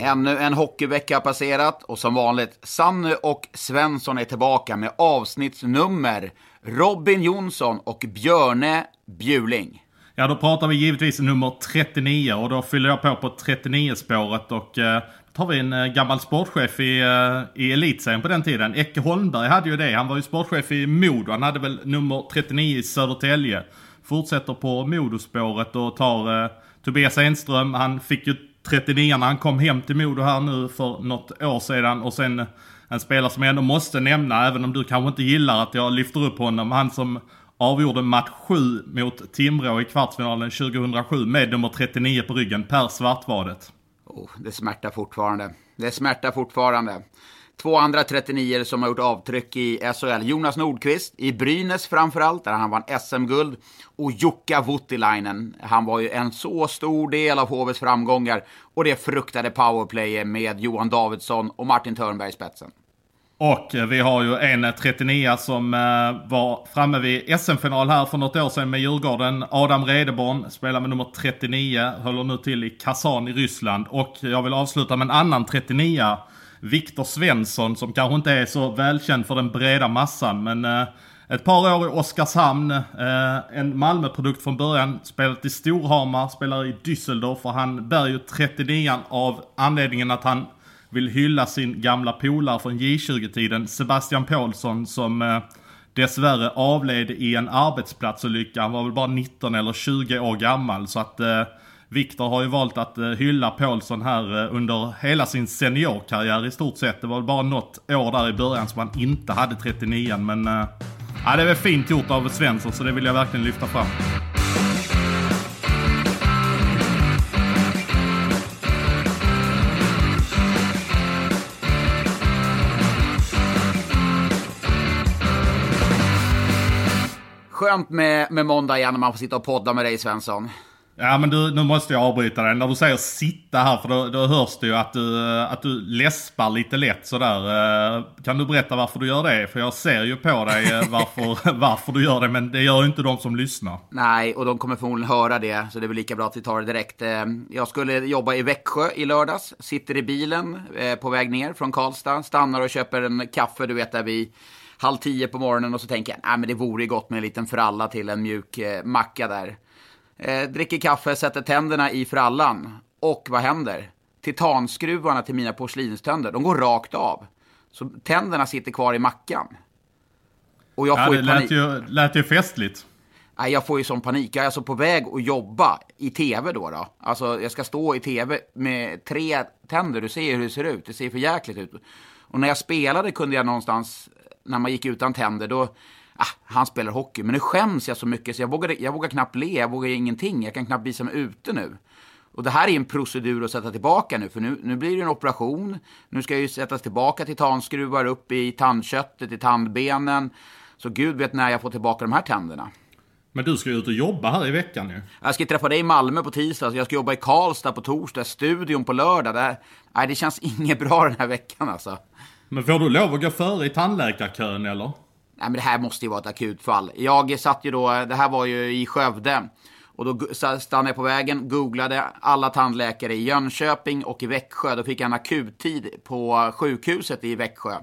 Ännu en hockeyvecka har passerat och som vanligt, Sanny och Svensson är tillbaka med avsnittsnummer Robin Jonsson och Björne Bjuling. Ja, då pratar vi givetvis nummer 39 och då fyller jag på på 39-spåret och eh, tar vi en eh, gammal sportchef i, eh, i elitserien på den tiden. Ecke Holmberg hade ju det. Han var ju sportchef i Modo. Han hade väl nummer 39 i Södertälje. Fortsätter på Modospåret och tar eh, Tobias Enström. Han fick ju 39 när han kom hem till Modo här nu för något år sedan. Och sen en spelare som jag ändå måste nämna, även om du kanske inte gillar att jag lyfter upp honom. Han som avgjorde match 7 mot Timrå i kvartsfinalen 2007 med nummer 39 på ryggen, Per Svartvadet. Oh, det smärtar fortfarande. Det smärtar fortfarande. Två andra 39 som har gjort avtryck i SHL. Jonas Nordqvist i Brynäs framförallt, där han vann SM-guld. Och Jukka Voutilainen. Han var ju en så stor del av HVs framgångar. Och det fruktade powerplayet med Johan Davidsson och Martin Törnberg i spetsen. Och eh, vi har ju en 39 som eh, var framme vid SM-final här för något år sedan med Djurgården. Adam Redeborn spelar med nummer 39, håller nu till i Kazan i Ryssland. Och jag vill avsluta med en annan 39 Viktor Svensson som kanske inte är så välkänd för den breda massan. Men eh, ett par år i Oskarshamn. Eh, en Malmöprodukt från början. Spelat i Storhamar, spelar i Düsseldorf. Och han bär ju 39 av anledningen att han vill hylla sin gamla polare från J20-tiden. Sebastian Paulsson som eh, dessvärre avled i en arbetsplatsolycka. Han var väl bara 19 eller 20 år gammal. Så att eh, Viktor har ju valt att eh, hylla Paulsson här eh, under hela sin seniorkarriär i stort sett. Det var bara något år där i början som han inte hade 39 men... Eh, ja, det är väl fint gjort av Svensson så det vill jag verkligen lyfta fram. Skönt med, med måndag igen när man får sitta och podda med dig Svensson. Ja men du, nu måste jag avbryta dig. När du säger sitta här, för då, då hörs det ju att du, att du läspar lite lätt sådär. Kan du berätta varför du gör det? För jag ser ju på dig varför, varför du gör det, men det gör ju inte de som lyssnar. Nej, och de kommer förmodligen höra det, så det är väl lika bra att vi tar det direkt. Jag skulle jobba i Växjö i lördags, sitter i bilen på väg ner från Karlstad, stannar och köper en kaffe, du vet där vi halv tio på morgonen och så tänker jag, nej men det vore gott med en liten fralla till en mjuk macka där. Eh, dricker kaffe, sätter tänderna i frallan. Och vad händer? Titanskruvarna till mina porslinständer, de går rakt av. Så tänderna sitter kvar i mackan. Och jag ja, får det lät ju, lät ju festligt. Nej, jag får ju sån panik. Jag är alltså på väg att jobba i tv då. då. Alltså, jag ska stå i tv med tre tänder. Du ser hur det ser ut. Det ser för jäkligt ut. Och när jag spelade kunde jag någonstans, när man gick utan tänder, då ah, han spelar hockey. Men nu skäms jag så mycket så jag vågar, jag vågar knappt le, jag vågar ingenting. Jag kan knappt visa mig ute nu. Och det här är en procedur att sätta tillbaka nu, för nu, nu blir det en operation. Nu ska jag ju sättas tillbaka titanskruvar upp i tandköttet, i tandbenen. Så gud vet när jag får tillbaka de här tänderna. Men du ska ju ut och jobba här i veckan nu. Jag ska träffa dig i Malmö på tisdag, jag ska jobba i Karlstad på torsdag, studion på lördag. Det, nej, det känns inget bra den här veckan alltså. Men får du lov att gå före i tandläkarkön eller? Nej men det här måste ju vara ett akutfall. Jag satt ju då, det här var ju i Skövde. Och då stannade jag på vägen, googlade alla tandläkare i Jönköping och i Växjö. Då fick jag en akuttid på sjukhuset i Växjö.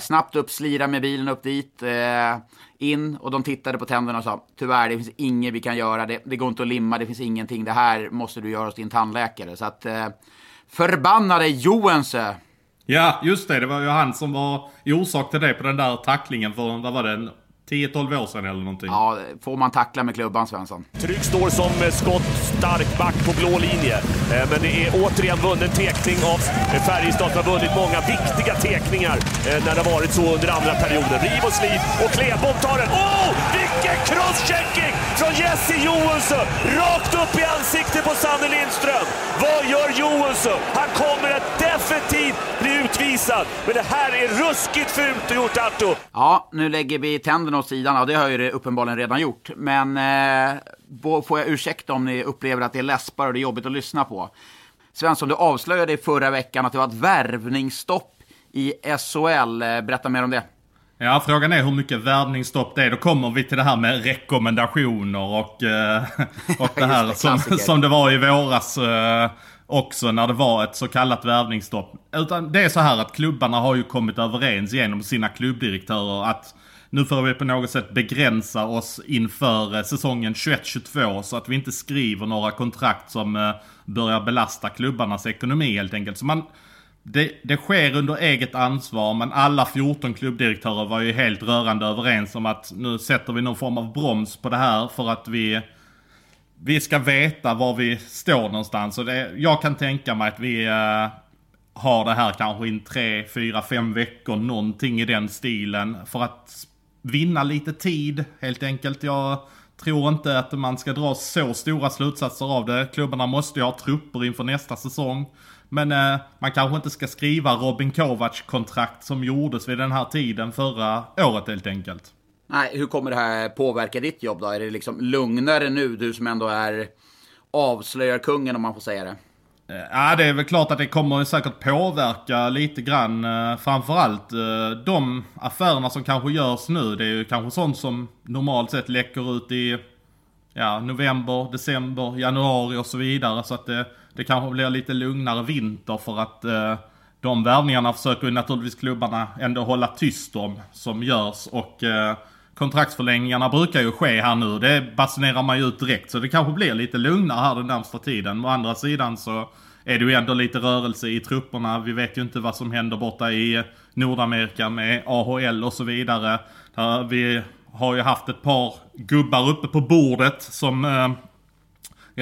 snabbt upp, slira med bilen upp dit, eh, in och de tittade på tänderna och sa tyvärr, det finns inget vi kan göra, det, det går inte att limma, det finns ingenting, det här måste du göra hos din tandläkare. Så att eh, förbannade Joensö Ja, just det. Det var ju han som var orsak till det på den där tacklingen för, vad var det, 10-12 år sedan eller någonting. Ja, får man tackla med klubban Svensson. Trygg står som skott, stark back på blå linje. Eh, men det är återigen vunnen tekning av Färjestad som har vunnit många viktiga tekningar eh, när det har varit så under andra perioden. Riv och slit och Klebom tar den. Oh! Vilken crosschecking från Jesse Johansson! Rakt upp i ansiktet på Sanne Lindström. Vad gör Johansson? Han kommer att definitivt bli utvisad. Men det här är ruskigt fult gjort, Arto. Ja, nu lägger vi tänderna åt sidan. Ja, det har ju det uppenbarligen redan gjort. Men eh, får jag ursäkta om ni upplever att det är läspar och det är jobbigt att lyssna på. Svensson, du avslöjade i förra veckan att det var ett värvningsstopp i SHL. Eh, berätta mer om det. Ja, frågan är hur mycket värvningsstopp det är. Då kommer vi till det här med rekommendationer och, eh, och det här det, som, som det var i våras eh, också när det var ett så kallat värvningsstopp. Utan det är så här att klubbarna har ju kommit överens genom sina klubbdirektörer att nu får vi på något sätt begränsa oss inför säsongen 21-22 så att vi inte skriver några kontrakt som börjar belasta klubbarnas ekonomi helt enkelt. Så man, det, det sker under eget ansvar men alla 14 klubbdirektörer var ju helt rörande överens om att nu sätter vi någon form av broms på det här för att vi vi ska veta var vi står någonstans. Och det, jag kan tänka mig att vi uh, har det här kanske in tre, fyra, fem veckor, någonting i den stilen. För att vinna lite tid helt enkelt. Jag tror inte att man ska dra så stora slutsatser av det. Klubbarna måste ju ha trupper inför nästa säsong. Men eh, man kanske inte ska skriva Robin Kovacs-kontrakt som gjordes vid den här tiden förra året helt enkelt. Nej, hur kommer det här påverka ditt jobb då? Är det liksom lugnare nu, du som ändå är avslöjarkungen om man får säga det? Eh, ja, det är väl klart att det kommer säkert påverka lite grann. Eh, framförallt eh, de affärerna som kanske görs nu. Det är ju kanske sånt som normalt sett läcker ut i ja, november, december, januari och så vidare. Så att det, det kanske blir lite lugnare vinter för att eh, de värvningarna försöker naturligtvis klubbarna ändå hålla tyst om som görs. Och eh, kontraktsförlängningarna brukar ju ske här nu. Det basunerar man ju ut direkt. Så det kanske blir lite lugnare här den närmsta tiden. Å andra sidan så är det ju ändå lite rörelse i trupperna. Vi vet ju inte vad som händer borta i Nordamerika med AHL och så vidare. Där vi har ju haft ett par gubbar uppe på bordet som eh,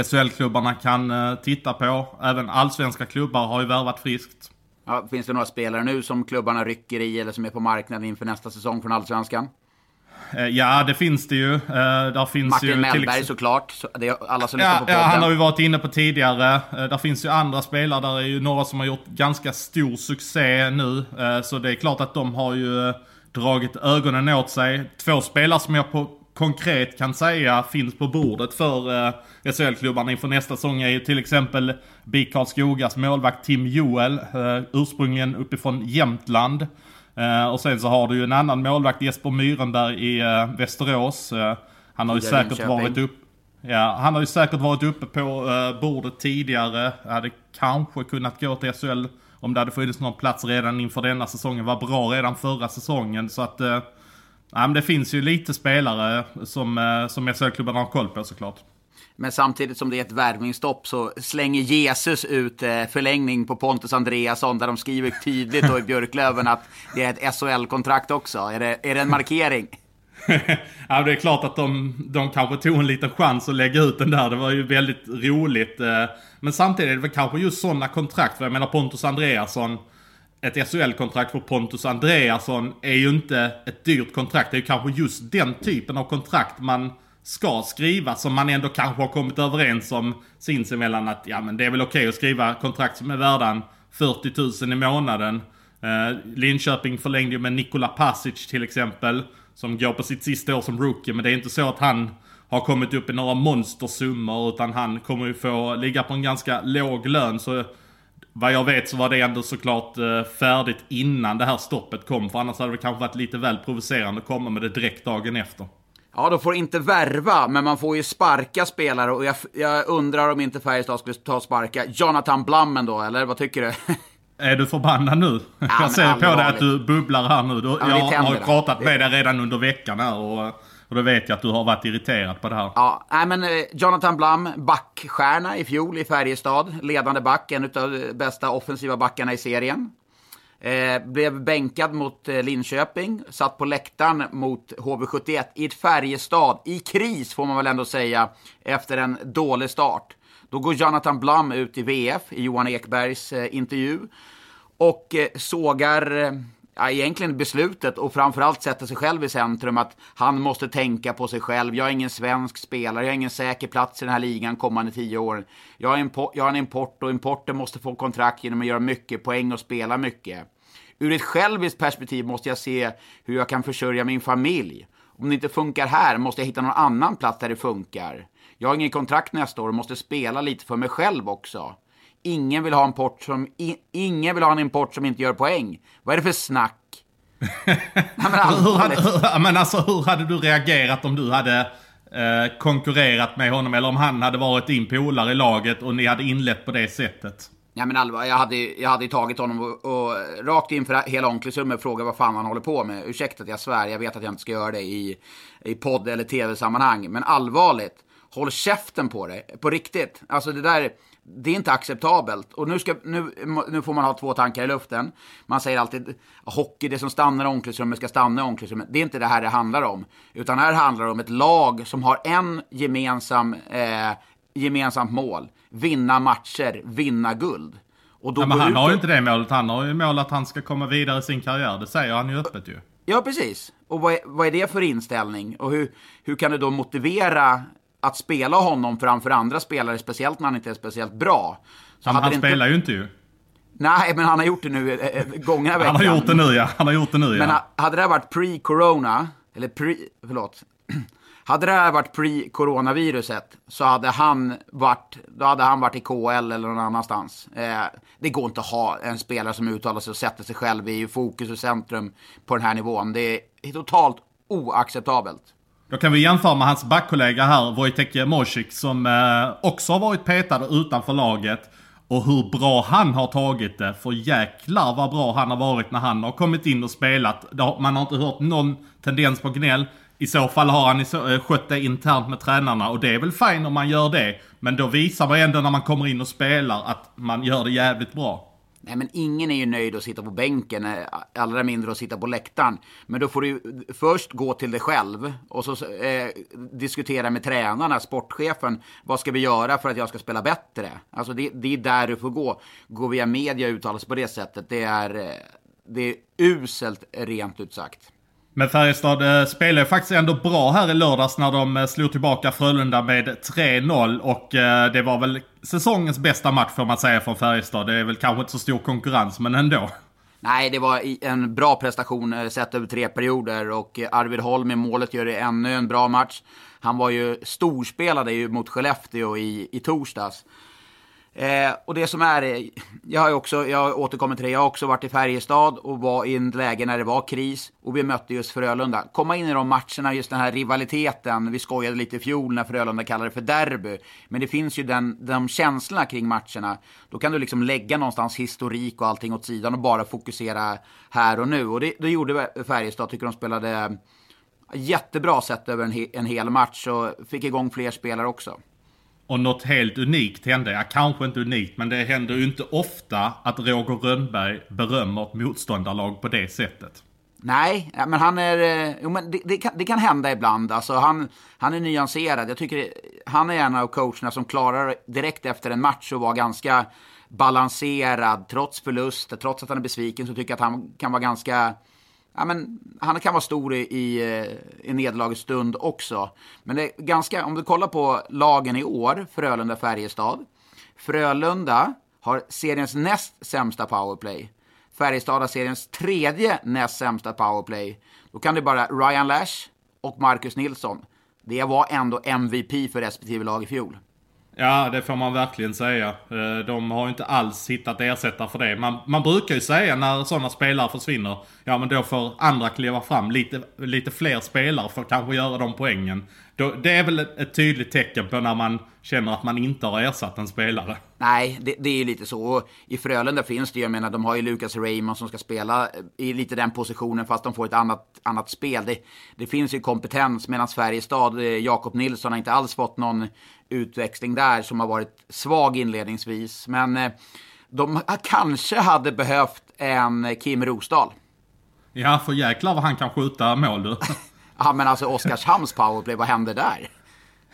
SHL-klubbarna kan eh, titta på. Även allsvenska klubbar har ju värvat friskt. Ja, finns det några spelare nu som klubbarna rycker i eller som är på marknaden inför nästa säsong från Allsvenskan? Eh, ja, det finns det ju. Eh, där finns Martin ju Mellberg till... såklart. Det är alla som ja, på Ja, han har vi varit inne på tidigare. Där finns ju andra spelare. Där är ju några som har gjort ganska stor succé nu. Så det är klart att de har ju dragit ögonen åt sig. Två spelare som jag på konkret kan säga finns på bordet för SHL-klubbarna inför nästa säsong är ju till exempel BIK Karlskogas målvakt Tim Joel. Ursprungligen uppifrån Jämtland. Uh, och sen så har du ju en annan målvakt, Jesper Myrenberg i uh, Västerås. Uh, han har ju säkert varit upp... Ja, han har ju säkert varit uppe på bordet tidigare. Hade kanske kunnat gå till SHL om det hade funnits någon plats redan inför denna säsongen. Var bra redan förra säsongen. Så att... ja, men det finns ju lite spelare som, som SHL-klubbarna har koll på såklart. Men samtidigt som det är ett värvningsstopp så slänger Jesus ut eh, förlängning på Pontus Andreasson där de skriver tydligt då i Björklöven att det är ett SHL-kontrakt också. Är det, är det en markering? ja, det är klart att de, de kanske tog en liten chans att lägga ut den där. Det var ju väldigt roligt. Eh, men samtidigt är det väl kanske just sådana kontrakt. För jag menar Pontus Andreasson. Ett SHL-kontrakt för Pontus Andreasson är ju inte ett dyrt kontrakt. Det är ju kanske just den typen av kontrakt man ska skriva som man ändå kanske har kommit överens om sinsemellan att ja men det är väl okej okay att skriva kontrakt som är värda 40 000 i månaden. Eh, Linköping förlängde ju med Nikola Pasic till exempel. Som går på sitt sista år som rookie. Men det är inte så att han har kommit upp i några monstersummor. Utan han kommer ju få ligga på en ganska låg lön. Så vad jag vet så var det ändå såklart eh, färdigt innan det här stoppet kom. För annars hade det kanske varit lite väl provocerande att komma med det direkt dagen efter. Ja, de får inte värva, men man får ju sparka spelare och jag, jag undrar om inte Färjestad skulle ta och sparka Jonathan Blammen då, eller vad tycker du? Är du förbannad nu? Ja, jag ser på dig att du bubblar här nu. Du, ja, jag har pratat med dig redan under veckan här och, och då vet jag att du har varit irriterad på det här. Ja, nej men eh, Jonathan Blum, backstjärna i fjol i Färjestad. Ledande back, en av de bästa offensiva backarna i serien. Eh, blev bänkad mot eh, Linköping, satt på läktaren mot HV71 i ett Färjestad, i kris får man väl ändå säga, efter en dålig start. Då går Jonathan Blum ut i VF, i Johan Ekbergs eh, intervju, och eh, sågar eh, ja, egentligen beslutet och framförallt sätta sig själv i centrum. Att han måste tänka på sig själv. Jag är ingen svensk spelare, jag har ingen säker plats i den här ligan kommande tio år. Jag har, jag har en import och importen måste få kontrakt genom att göra mycket poäng och spela mycket. Ur ett själviskt perspektiv måste jag se hur jag kan försörja min familj. Om det inte funkar här måste jag hitta någon annan plats där det funkar. Jag har ingen kontrakt nästa år och måste spela lite för mig själv också. Ingen vill ha en import som, i, ingen vill ha en import som inte gör poäng. Vad är det för snack? Nej, men Hur hade, hur, men alltså, hur hade du reagerat om du hade eh, konkurrerat med honom eller om han hade varit din polare i laget och ni hade inlett på det sättet? Ja men allvar, jag hade, jag hade tagit honom och, och rakt inför hela omklädningsrummet frågat vad fan han håller på med. Ursäkta att jag svär, jag vet att jag inte ska göra det i, i podd eller tv-sammanhang. Men allvarligt, håll käften på dig. På riktigt. Alltså det där, det är inte acceptabelt. Och nu, ska, nu, nu får man ha två tankar i luften. Man säger alltid hockey, det som stannar i omklädningsrummet ska stanna i omklädningsrummet. Det är inte det här det handlar om. Utan här handlar det om ett lag som har en gemensam, eh, gemensamt mål. Vinna matcher, vinna guld. Och då Ja, men han ut har ju inte det målet. Han har ju mål att han ska komma vidare i sin karriär. Det säger han ju öppet ju. Ja, precis. Och vad är, vad är det för inställning? Och hur, hur kan du då motivera att spela honom framför andra spelare, speciellt när han inte är speciellt bra? Så Han, han inte- spelar ju inte ju. Nej, men han har gjort det nu eh, eh, gångna veckan. Han har gjort det nu ja. Han har gjort det nu ja. Men ha- hade det här varit pre-corona, eller pre, förlåt. Hade det här varit pre-coronaviruset så hade han varit, då hade han varit i KL eller någon annanstans. Eh, det går inte att ha en spelare som uttalar sig och sätter sig själv i fokus och centrum på den här nivån. Det är totalt oacceptabelt. Då kan vi jämföra med hans backkollega här, Wojtek Mosik, som eh, också har varit petad utanför laget. Och hur bra han har tagit det. För jäklar vad bra han har varit när han har kommit in och spelat. Man har inte hört någon tendens på gnäll. I så fall har han eh, skött det internt med tränarna och det är väl fint om man gör det. Men då visar man ändå när man kommer in och spelar att man gör det jävligt bra. Nej, men ingen är ju nöjd att sitta på bänken, eh, allra mindre att sitta på läktaren. Men då får du ju först gå till dig själv och så eh, diskutera med tränarna, sportchefen. Vad ska vi göra för att jag ska spela bättre? Alltså det, det är där du får gå. Gå via media och uttala sig på det sättet, det är, eh, det är uselt rent ut sagt. Men Färjestad eh, spelade ju faktiskt ändå bra här i lördags när de eh, slog tillbaka Frölunda med 3-0 och eh, det var väl säsongens bästa match får man säga från Färjestad. Det är väl kanske inte så stor konkurrens men ändå. Nej, det var en bra prestation sett över tre perioder och Arvid Holm i målet gör det ännu en bra match. Han var ju storspelade ju mot Skellefteå i, i torsdags. Eh, och det som är, eh, jag har ju också, jag återkommer till det, jag har också varit i Färjestad och var i ett läge när det var kris och vi mötte just Frölunda. Komma in i de matcherna, just den här rivaliteten, vi skojade lite i fjol när Frölunda kallade det för derby. Men det finns ju den, de känslorna kring matcherna. Då kan du liksom lägga någonstans historik och allting åt sidan och bara fokusera här och nu. Och det, det gjorde Färjestad, tycker de spelade jättebra sett över en, he, en hel match och fick igång fler spelare också. Och något helt unikt hände. Ja, kanske inte unikt, men det händer ju inte ofta att Roger Rönnberg berömmer ett motståndarlag på det sättet. Nej, men han är... Eh, jo, men det, det, kan, det kan hända ibland. Alltså, han, han är nyanserad. Jag tycker han är en av coacherna som klarar direkt efter en match att vara ganska balanserad. Trots förlust, trots att han är besviken, så tycker jag att han kan vara ganska... Ja, men han kan vara stor i, i, eh, i nederlagets stund också. Men det är ganska, om du kollar på lagen i år, Frölunda-Färjestad. Frölunda har seriens näst sämsta powerplay. Färjestad har seriens tredje näst sämsta powerplay. Då kan det bara Ryan Lash och Marcus Nilsson. Det var ändå MVP för respektive lag i fjol. Ja, det får man verkligen säga. Eh, de har ju inte alls hittat ersättare för det. Man, man brukar ju säga när sådana spelare försvinner, ja men då får andra kliva fram. Lite, lite fler spelare får kanske göra de poängen. Då, det är väl ett, ett tydligt tecken på när man känner att man inte har ersatt en spelare. Nej, det, det är ju lite så. Och I Frölunda finns det ju, jag menar, de har ju Lucas Raymond som ska spela i lite den positionen fast de får ett annat, annat spel. Det, det finns ju kompetens medan Färjestad, eh, Jakob Nilsson har inte alls fått någon utväxling där som har varit svag inledningsvis. Men eh, de kanske hade behövt en Kim Rosdahl. Ja, för jäklar vad han kan skjuta mål du. Ja, men alltså Oskarshamns powerplay, vad hände där?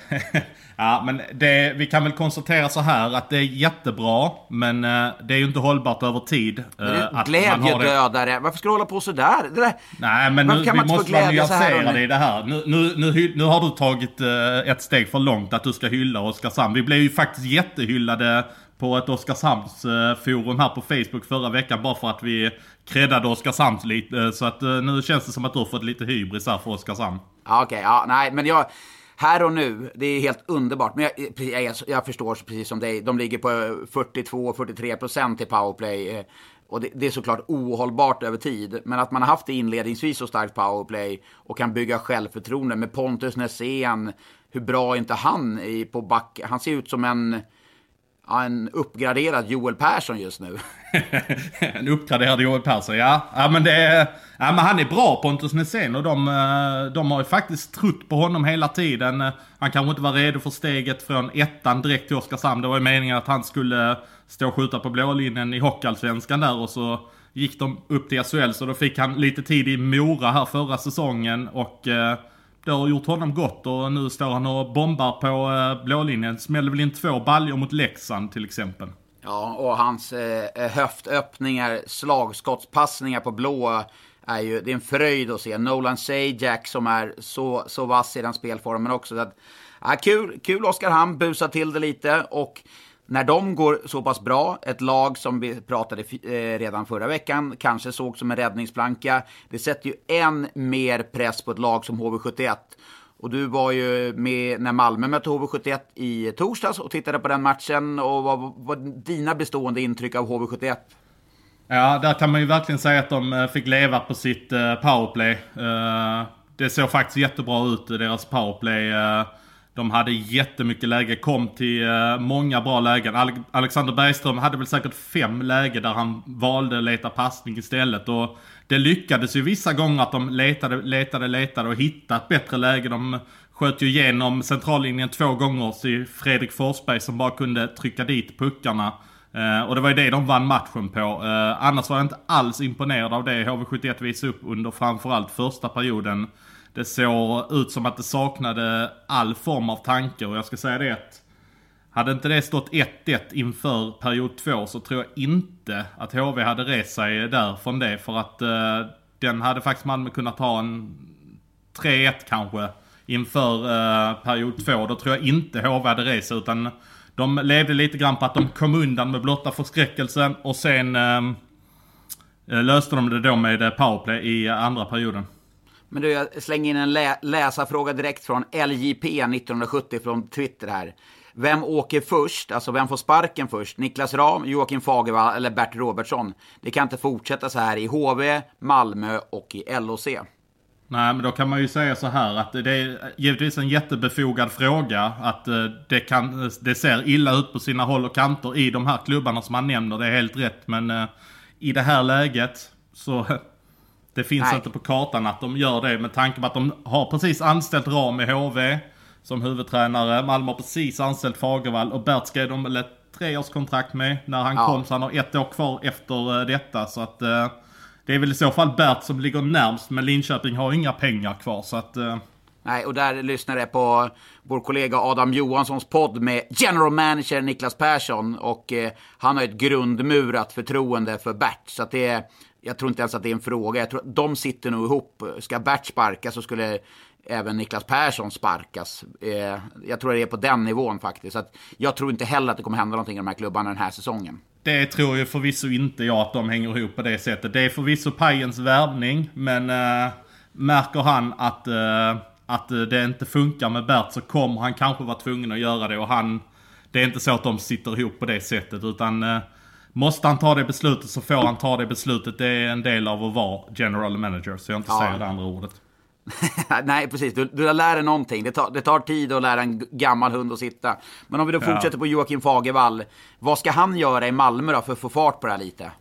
Ja, men det, vi kan väl konstatera så här att det är jättebra, men eh, det är ju inte hållbart över tid. eh. Glädjedödare. Varför ska du hålla på sådär? Det där... Nej, men nu, kan vi måste vara nyanserade nu? i det här. Nu, nu, nu, nu har du tagit eh, ett steg för långt att du ska hylla Oskarshamn. Vi blev ju faktiskt jättehyllade på ett Oskarshamnsforum här på Facebook förra veckan bara för att vi creddade Oskarshamn lite. Så att nu känns det som att du har fått lite hybris här för Oskarshamn. Ja, okej. Okay, ja, nej, men jag... Här och nu, det är helt underbart. Men jag, eh, jag, jag förstår precis som dig, de ligger på eh, 42-43 procent i powerplay. Eh, och det, det, är såklart ohållbart över tid. Men att man har haft det inledningsvis så starkt powerplay och kan bygga självförtroende med Pontus Nässén. Hur bra är inte han i, på back? Han ser ut som en, en uppgraderad Joel Persson just nu. en uppgraderad Joel Persson, ja. Ja men, det ja, men han är bra Pontus Nässén och de, eh, de har ju faktiskt trott på honom hela tiden. Eh, han kanske inte var redo för steget från ettan direkt till Oskarshamn. Det var ju meningen att han skulle stå och skjuta på blålinjen i Hockeyallsvenskan där och så gick de upp till SHL så då fick han lite tid i Mora här förra säsongen och eh, det har gjort honom gott och nu står han och bombar på eh, blålinjen. Smäller väl in två baljor mot Leksand till exempel. Ja, och hans eh, höftöppningar, slagskottspassningar på blå är ju, det är en fröjd att se. Nolan Sajak som är så, så vass i den spelformen också. Så att, ja, kul, kul Oskarshamn, busa till det lite och när de går så pass bra, ett lag som vi pratade eh, redan förra veckan, kanske såg som en räddningsplanka, det sätter ju än mer press på ett lag som HV71. Och du var ju med när Malmö mötte HV71 i torsdags och tittade på den matchen. Och vad var dina bestående intryck av HV71? Ja, där kan man ju verkligen säga att de eh, fick leva på sitt eh, powerplay. Eh, det såg faktiskt jättebra ut, deras powerplay. Eh, de hade jättemycket läge, kom till eh, många bra lägen. Alexander Bergström hade väl säkert fem läge där han valde att leta passning istället. Och det lyckades ju vissa gånger att de letade, letade, letade och hittade ett bättre läge. De sköt ju igenom centrallinjen två gånger till Fredrik Forsberg som bara kunde trycka dit puckarna. Eh, och det var ju det de vann matchen på. Eh, annars var jag inte alls imponerad av det HV71 visade upp under framförallt första perioden. Det såg ut som att det saknade all form av tanke och jag ska säga det att hade inte det stått 1-1 inför period 2 så tror jag inte att HV hade rest sig där från det för att eh, den hade faktiskt Malmö kunnat ha en 3-1 kanske inför eh, period 2. Då tror jag inte HV hade rest sig utan de levde lite grann på att de kom undan med blotta förskräckelsen och sen eh, eh, löste de det då med eh, powerplay i andra perioden. Men du, jag slänger in en lä läsarfråga direkt från LJP 1970 från Twitter här. Vem åker först? Alltså vem får sparken först? Niklas Ram, Joakim Fagervall eller Bert Robertsson? Det kan inte fortsätta så här i HV, Malmö och i LOC. Nej, men då kan man ju säga så här att det är givetvis en jättebefogad fråga. Att eh, det, kan, eh, det ser illa ut på sina håll och kanter i de här klubbarna som man nämner. Det är helt rätt. Men eh, i det här läget så det finns Nej. inte på kartan att de gör det med tanke på att de har precis anställt Ram i HV som huvudtränare. Malmö har precis anställt Fagervall och Bert skrev de ett treårskontrakt med när han ja. kom. Så han har ett år kvar efter eh, detta. Så att eh, det är väl i så fall Bert som ligger närmst. Men Linköping har inga pengar kvar så att... Eh... Nej, och där lyssnar jag på vår kollega Adam Johanssons podd med general manager Niklas Persson. Och eh, han har ett grundmurat förtroende för Bert. Så att det är jag tror inte ens att det är en fråga. Jag tror att de sitter nog ihop. Ska Bert sparkas så skulle även Niklas Persson sparkas. Eh, jag tror det är på den nivån faktiskt. Så jag tror inte heller att det kommer hända någonting i de här klubbarna den här säsongen. Det tror ju förvisso inte jag att de hänger ihop på det sättet. Det är förvisso Pajens värvning, men eh, märker han att, eh, att det inte funkar med Bert så kommer han kanske vara tvungen att göra det. Och han, det är inte så att de sitter ihop på det sättet, utan eh, Måste han ta det beslutet så får han ta det beslutet. Det är en del av att vara general manager, så jag inte ja. säger det andra ordet. Nej, precis. Du, du lär dig någonting. Det tar, det tar tid att lära en gammal hund att sitta. Men om vi då ja. fortsätter på Joakim Fagervall. Vad ska han göra i Malmö då för att få fart på det här lite?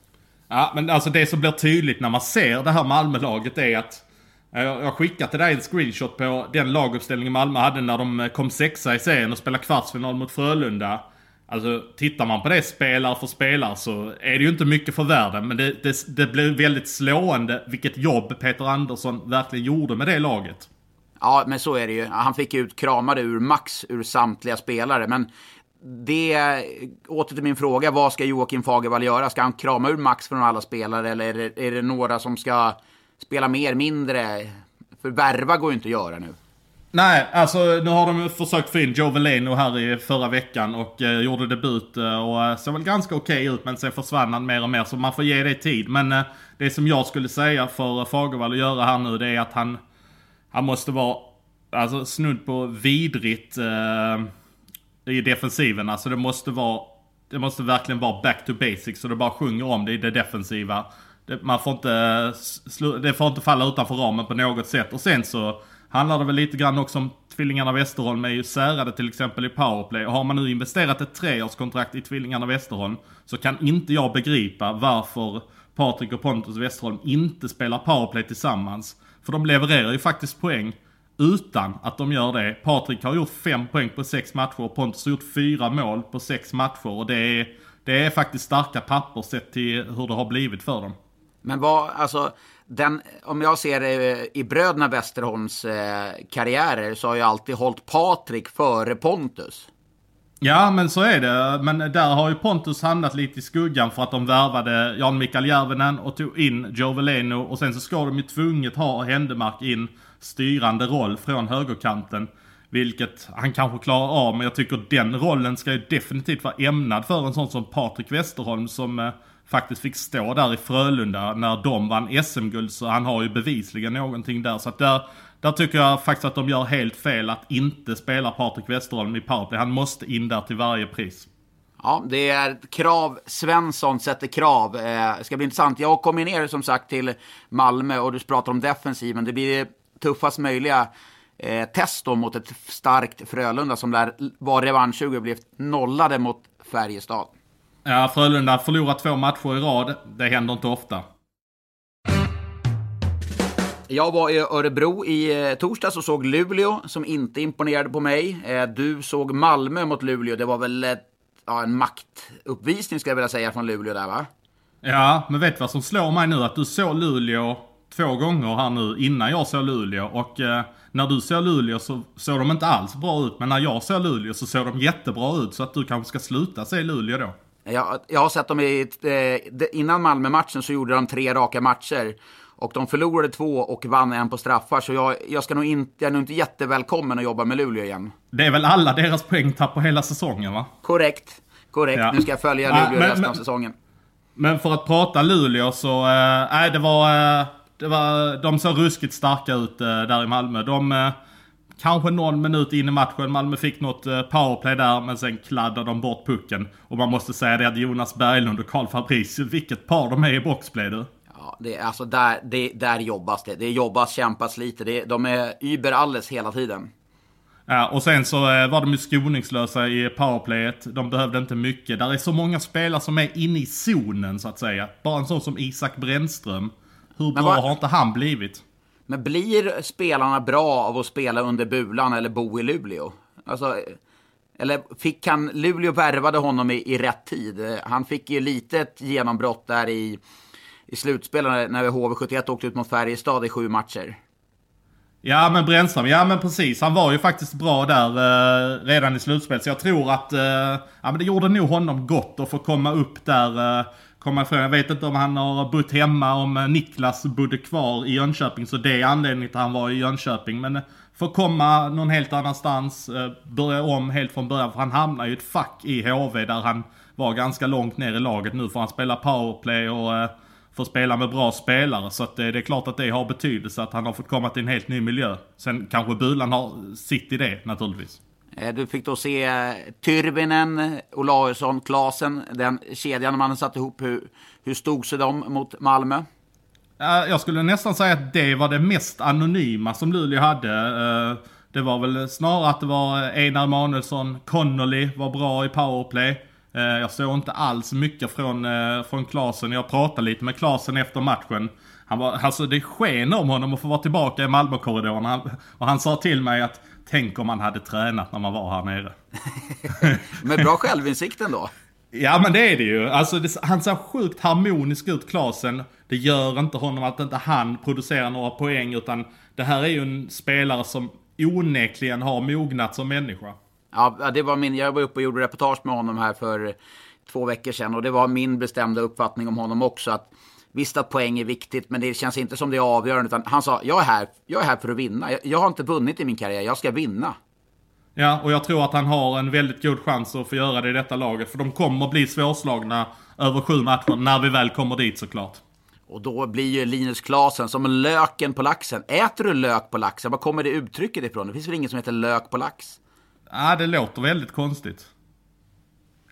Ja, men alltså det som blir tydligt när man ser det här Malmölaget är att jag har skickat till dig en screenshot på den laguppställningen Malmö hade när de kom sexa i serien och spelade kvartsfinal mot Frölunda. Alltså tittar man på det spelare för spelare så är det ju inte mycket för världen. Men det, det, det blev väldigt slående vilket jobb Peter Andersson verkligen gjorde med det laget. Ja, men så är det ju. Han fick ut kramade ur max ur samtliga spelare. Men det, åter till min fråga, vad ska Joakim Fagervall göra? Ska han krama ur max från alla spelare eller är det, är det några som ska spela mer, mindre? För värva går ju inte att göra nu. Nej, alltså nu har de försökt få in Joe Veleno här i förra veckan och eh, gjorde debut eh, och eh, såg väl ganska okej ut men sen försvann han mer och mer så man får ge det tid. Men eh, det som jag skulle säga för eh, Fagervall att göra här nu det är att han, han måste vara alltså snudd på vidrigt eh, i defensiven. Alltså det måste vara, det måste verkligen vara back to basics så det bara sjunger om det i det defensiva. Det, man får inte, eh, det får inte falla utanför ramen på något sätt och sen så handlar det väl lite grann också om tvillingarna Westerholm är ju särade till exempel i powerplay. Och har man nu investerat ett treårskontrakt i tvillingarna Westerholm så kan inte jag begripa varför Patrik och Pontus Westerholm inte spelar powerplay tillsammans. För de levererar ju faktiskt poäng utan att de gör det. Patrik har gjort fem poäng på sex matcher och Pontus har gjort fyra mål på sex matcher. Och det är, det är faktiskt starka papper sett till hur det har blivit för dem. Men vad, alltså, den, om jag ser det eh, i bröderna Westerholms eh, karriärer så har jag alltid hållit Patrik före Pontus. Ja, men så är det. Men där har ju Pontus hamnat lite i skuggan för att de värvade Jan Mikael Järvenen och tog in Joe Veleno. Och sen så ska de ju tvunget ha Händemark in styrande roll från högerkanten. Vilket han kanske klarar av, men jag tycker den rollen ska ju definitivt vara ämnad för en sån som Patrik Westerholm som eh, faktiskt fick stå där i Frölunda när de vann SM-guld. Så han har ju bevisligen någonting där. Så att där, där tycker jag faktiskt att de gör helt fel att inte spela Patrik Westerholm i powerplay. Han måste in där till varje pris. Ja, det är ett krav. Svensson sätter krav. Eh, det ska bli intressant. Jag kommer ner som sagt till Malmö och du pratar om defensiven. Det blir tuffast möjliga eh, test då mot ett starkt Frölunda som lär vara revanschsugen och blivit nollade mot Färjestad. Ja, Frölunda förlorar två matcher i rad. Det händer inte ofta. Jag var i Örebro i eh, torsdags och såg Luleå som inte imponerade på mig. Eh, du såg Malmö mot Luleå. Det var väl ett, ja, en maktuppvisning ska jag vilja säga från Luleå där va? Ja, men vet du vad som slår mig nu? Att du såg Luleå två gånger här nu innan jag såg Luleå. Och eh, när du såg Luleå så såg de inte alls bra ut. Men när jag såg Luleå så såg de jättebra ut. Så att du kanske ska sluta se Luleå då. Jag, jag har sett dem i, eh, innan Malmö-matchen så gjorde de tre raka matcher. Och de förlorade två och vann en på straffar. Så jag, jag, ska nog inte, jag är nog inte jättevälkommen att jobba med Luleå igen. Det är väl alla deras poängtapp på hela säsongen va? Korrekt. Korrekt. Ja. Nu ska jag följa Ja, Luleå men- resten men- av säsongen. Men för att prata Luleå så, eh, nej det var, eh, det var, de såg ruskigt starka ut eh, där i Malmö. De, kanske någon minut in i matchen, Malmö fick något eh, powerplay där, men sen kladdade de bort pucken. Och man måste säga det att Jonas Berglund och Karl Fabricius, vilket par de är i boxplay du. Ja, det, är- alltså där, det, där jobbas det. Det jobbas, kämpas lite. Det, de är über alles hela tiden. Ja, och sen så eh, var de ju skoningslösa i powerplayet. De behövde inte mycket. Där är så många spelare som är inne i zonen så att säga. Bara en sån som Isak Brännström. Hur bra vad- har inte han blivit? Men blir spelarna bra av att spela under bulan eller bo i Luleå? Alltså, eller fick han, Luleå värvade honom i, i rätt tid. Han fick ju lite ett genombrott där i, i slutspelet när- när HV71 åkte ut mot Färjestad i sju matcher. Ja men Brännström, ja men precis. Han var ju faktiskt bra där eh, redan i slutspelet. Så jag tror att eh, ja, men det gjorde nog honom gott att få komma upp där. Eh, komma ifrån. Jag vet inte om han har bott hemma, om eh, Niklas bodde kvar i Jönköping. Så det är anledningen till att han var i Jönköping. Men får få komma någon helt annanstans, eh, börja om helt från början. För han hamnar ju i ett fack i HV där han var ganska långt ner i laget. Nu får han spela powerplay och får spela med bra spelare. Så att det, det är klart att det har betydelse att han har fått komma till en helt ny miljö. Sen kanske Bulan har sitt i det naturligtvis. Eh, du fick då se eh, Tyrvinen, Olausson, Klasen, den kedjan man satt ihop. Hur, hur stod sig de mot Malmö? Eh, jag skulle nästan säga att det var det mest anonyma som Luleå hade. Det var väl snarare att det var Einar Emanuelsson, Connolly var bra i powerplay. Jag såg inte alls mycket från, från Klasen. Jag pratade lite med Klasen efter matchen. Han var, alltså det sken om honom att få vara tillbaka i Malmökorridoren. Han- Och han sa till mig att tänk om man hade tränat när man var här nere. Med bra självinsikt ändå. Ja men det är det ju. Alltså det, han ser sjukt harmonisk ut Klasen. Det gör inte honom att inte han producerar några poäng utan det här är ju en spelare som onekligen har mognat som människa. Ja, det var min, jag var uppe och gjorde reportage med honom här för två veckor sedan och det var min bestämda uppfattning om honom också att Visst att poäng är viktigt, men det känns inte som det är avgörande. Utan han sa, jag är här, jag är här för att vinna. Jag, jag har inte vunnit i min karriär, jag ska vinna. Ja, och jag tror att han har en väldigt god chans att få göra det i detta laget. För de kommer bli svårslagna över sju matcher när vi väl kommer dit såklart. Och då blir ju Linus Klasen som löken på laxen. Äter du lök på laxen? Var kommer det uttrycket ifrån? Det finns väl ingen som heter lök på lax? Ja, det låter väldigt konstigt.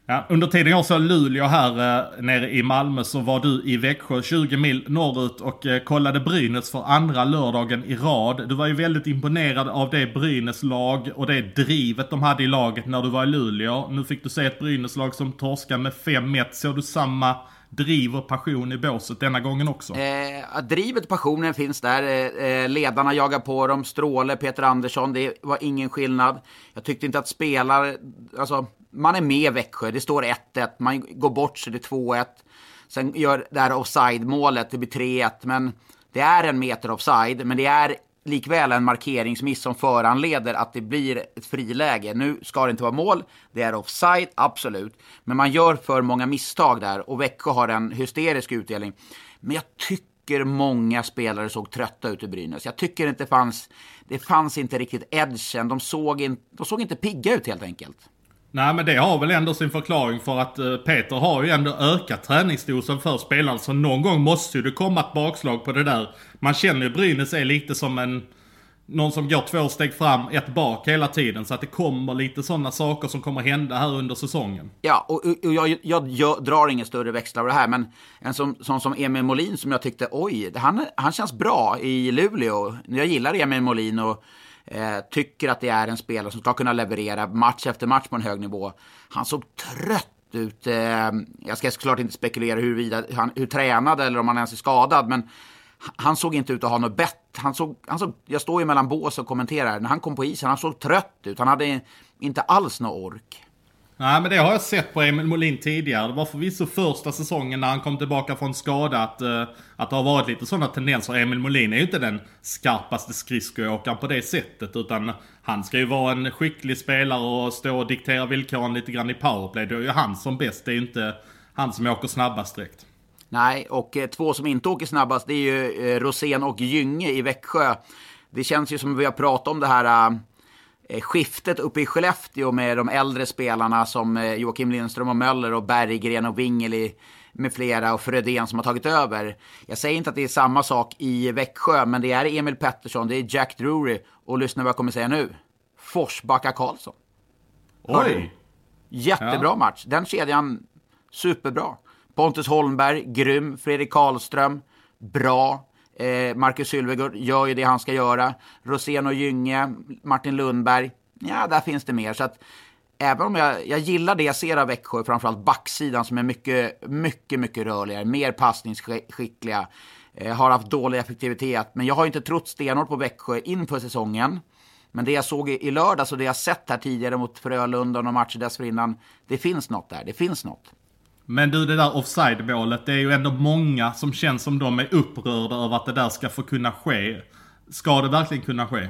Ja, under tiden jag såg Luleå här eh, nere i Malmö så var du i Växjö 20 mil norrut och eh, kollade Brynäs för andra lördagen i rad. Du var ju väldigt imponerad av det Brynäs-lag och det drivet de hade i laget när du var i Luleå. Nu fick du se ett Brynäs-lag som torskade med 5-1. Såg du samma driv och passion i båset denna gången också? Eh, drivet och passionen finns där. Eh, eh, ledarna jagar på dem. Stråle, Peter Andersson. Det var ingen skillnad. Jag tyckte inte att spelare... Alltså, man är med Växjö. Det står 1-1. Man går bort så det är 2-1. Sen gör det här offside-målet. Det blir 3-1. Men det är en meter offside. Men det är likväl en markeringsmiss som föranleder att det blir ett friläge. Nu ska det inte vara mål, det är offside, absolut. Men man gör för många misstag där och Växjö har en hysterisk utdelning. Men jag tycker många spelare såg trötta ut i Brynäs. Jag tycker inte det fanns, det fanns inte riktigt edgen. De såg, in, de såg inte pigga ut helt enkelt. Nej men det har väl ändå sin förklaring för att uh, Peter har ju ändå ökat träningsdosen för spelaren. Så någon gång måste ju det komma ett bakslag på det där. Man känner ju Brynäs är lite som en... Någon som går två steg fram, ett bak hela tiden. Så att det kommer lite sådana saker som kommer hända här under säsongen. Ja, och, och jag, jag, jag, drar ingen större växlar av det här. Men en sån som, som Emil Molin som jag tyckte, oj, han, han känns bra i Luleå. Jag gillar Emil Molin och Eh, tycker att det är en spelare som ska kunna leverera match efter match på en hög nivå. Han såg trött ut. Eh, jag ska såklart inte spekulera huruvida han hur tränad eller om han ens är skadad, men han såg inte ut att ha något bett. Han såg, han såg, jag står ju mellan bås och kommenterar. När han kom på isen, han såg trött ut. Han hade inte alls någon ork. Nej men det har jag sett på Emil Molin tidigare. Det var förvisso första säsongen när han kom tillbaka från skada att, uh, att det har varit lite sådana tendenser. Emil Molin är ju inte den skarpaste skridskoåkaren på det sättet. Utan han ska ju vara en skicklig spelare och stå och diktera villkoren lite grann i powerplay. Då är ju han som bäst. Det är ju inte han som åker snabbast direkt. Nej, och eh, två som inte åker snabbast det är ju eh, Rosén och Gynge i Växjö. Det känns ju som vi har pratat om det här... Eh, skiftet uppe i Skellefteå med de äldre spelarna som eh, Joakim Lindström och Möller och Berggren och Wingeli med flera och Frödén som har tagit över. Jag säger inte att det är samma sak i Växjö, men det är Emil Pettersson, det är Jack Drury och lyssna vad jag kommer säga nu. Forsbacka Karlsson. Oj! Jättebra ja. match. Den kedjan, superbra. Pontus Holmberg, grym. Fredrik Karlström, bra. Eh, Marcus Sylvegård gör ju det han ska göra. Rosén och Gynge, Martin Lundberg. Ja, där finns det mer. Så att, även om jag, jag gillar det jag ser av Växjö, framförallt backsidan som är mycket, mycket, mycket rörligare, mer passningsskickliga, eh, har haft dålig effektivitet. Men jag har inte trott stenhårt på Växjö inför säsongen. Men det jag såg i, i lördags och det jag sett här tidigare mot Frölunda och matcher dessförinnan, det finns något där. Det finns något. Men du, det där offside-målet, det är ju ändå många som känns som de är upprörda över att det där ska få kunna ske. Ska det verkligen kunna ske?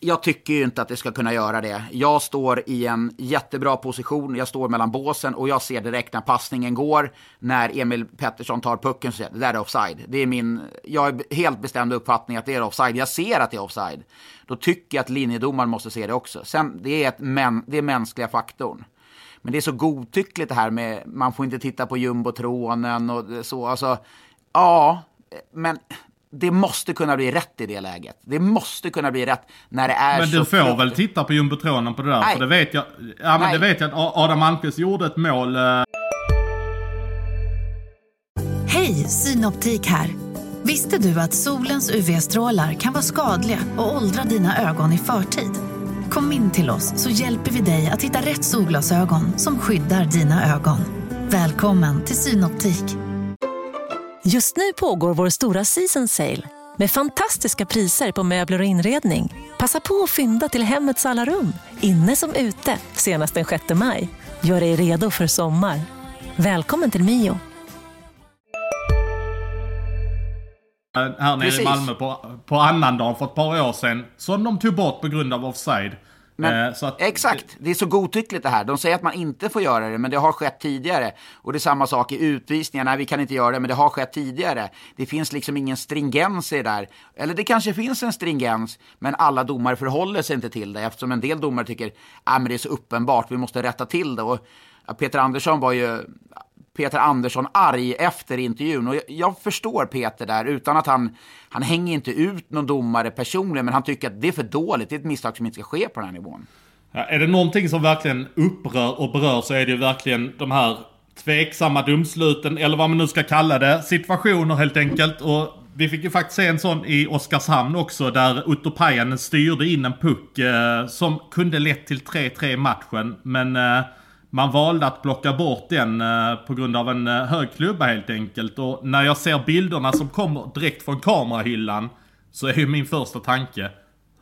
Jag tycker ju inte att det ska kunna göra det. Jag står i en jättebra position, jag står mellan båsen och jag ser direkt när passningen går, när Emil Pettersson tar pucken, så det där är offside. Det är min, jag är helt bestämd uppfattning att det är offside. Jag ser att det är offside. Då tycker jag att linjedomaren måste se det också. Sen, det är, ett men, det är mänskliga faktorn. Men det är så godtyckligt det här med, man får inte titta på jumbotronen och så. Alltså, ja, men det måste kunna bli rätt i det läget. Det måste kunna bli rätt när det är men så... Men du får klart. väl titta på jumbotronen på det där? Nej. För det vet jag, ja, men det vet jag att Adam Malmqvist gjorde ett mål. Eh... Hej, Synoptik här. Visste du att solens UV-strålar kan vara skadliga och åldra dina ögon i förtid? Kom in till oss så hjälper vi dig att hitta rätt solglasögon som skyddar dina ögon. Välkommen till Synoptik. Just nu pågår vår stora season sale med fantastiska priser på möbler och inredning. Passa på att fynda till hemmets alla rum, inne som ute, senast den 6 maj. Gör dig redo för sommar. Välkommen till Mio. Här nere Precis. i Malmö på, på annandagen för ett par år sedan, som de tog bort på grund av offside. Men, Eh, att- exakt, det är så godtyckligt det här. De säger att man inte får göra det, men det har skett tidigare. Och det är samma sak i utvisningar. Nej, vi kan inte göra det, men det har skett tidigare. Det finns liksom ingen stringens i det där. Eller det kanske finns en stringens, men alla domare förhåller sig inte till det. Eftersom en del domare tycker att men det är så uppenbart, vi måste rätta till det. Och Peter Andersson var ju Peter Andersson arg efter intervjun. Och jag, förstår Peter där, utan att han, han hänger inte ut någon domare personligen, men han tycker att det är för dåligt. Det är ett misstag som inte ska ske på den här nivån. Ja, är det någonting som verkligen upprör och berör så är det ju verkligen de här tveksamma domsluten, eller vad man nu ska kalla det, situationer helt enkelt. Och vi fick ju faktiskt se en sån i Oskarshamn också, där Otto Pajanen styrde in en puck eh, som kunde lett till 3-3 i matchen. Men eh, man valde att plocka bort den eh, på grund av en eh, hög klubba helt enkelt. Och när jag ser bilderna som kommer direkt från kamerahyllan så är ju min första tanke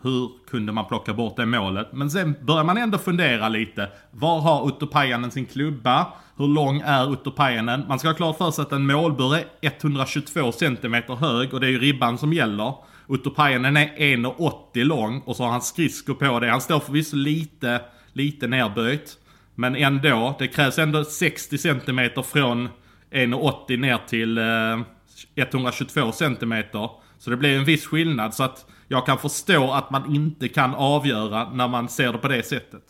hur kunde man plocka bort det målet? Men sen börjar man ändå fundera lite. Var har Otto Pajanen sin klubba? Hur lång är Otto Pajanen? Man ska ha klart för sig att en målbur är 122 cm hög och det är ju ribban som gäller. Otto Pajanen är 1,80 lång och så har han skridskor på det. Han står förvisso lite, lite nerböjt. Men ändå, det krävs ändå 60 cm från 1,80 ner till eh, 122 cm. Så det blir en viss skillnad. Så att jag kan förstå att man inte kan avgöra när man ser det på det sättet.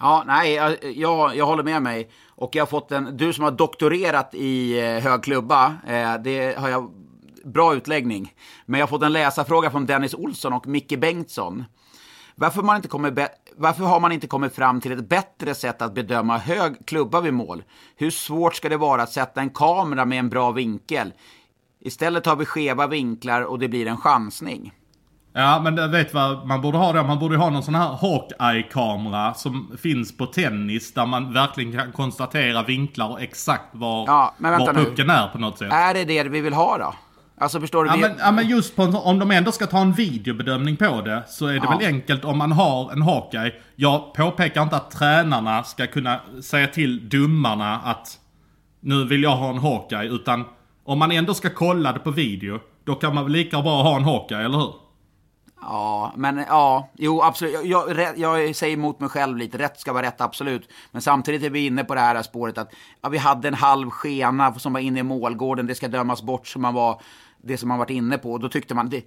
Ja, nej, jag, jag, jag håller med mig. Och jag har fått en, du som har doktorerat i eh, hög klubba, eh, det har jag, bra utläggning. Men jag har fått en läsarfråga från Dennis Olsson och Micke Bengtsson. Varför, man inte kommit be- varför har man inte kommit fram till ett bättre sätt att bedöma hög klubba vid mål? Hur svårt ska det vara att sätta en kamera med en bra vinkel? Istället har vi skeva vinklar och det blir en chansning. Ja, men vet vad man borde ha då? Man borde ha någon sån här Hawkeye-kamera som finns på tennis där man verkligen kan konstatera vinklar och exakt var, Ja, var pucken är på något sätt. Är det det vi vill ha då? Alltså förstår du? Ja men, ja men just på, om de ändå ska ta en videobedömning på det så är det Ja. väl enkelt om man har en Hawkeye. Jag påpekar inte att tränarna ska kunna säga till domarna att nu vill jag ha en Hawkeye utan om man ändå ska kolla det på video då kan man väl lika bra ha en Hawkeye, eller hur? Ja, men ja, jo absolut. Jag, jag, jag säger emot mig själv lite. Rätt ska vara rätt, absolut. Men samtidigt är vi inne på det här spåret att ja, vi hade en halv skena som var inne i målgården. Det ska dömas bort som man var, det som man varit inne på. Då tyckte man, det,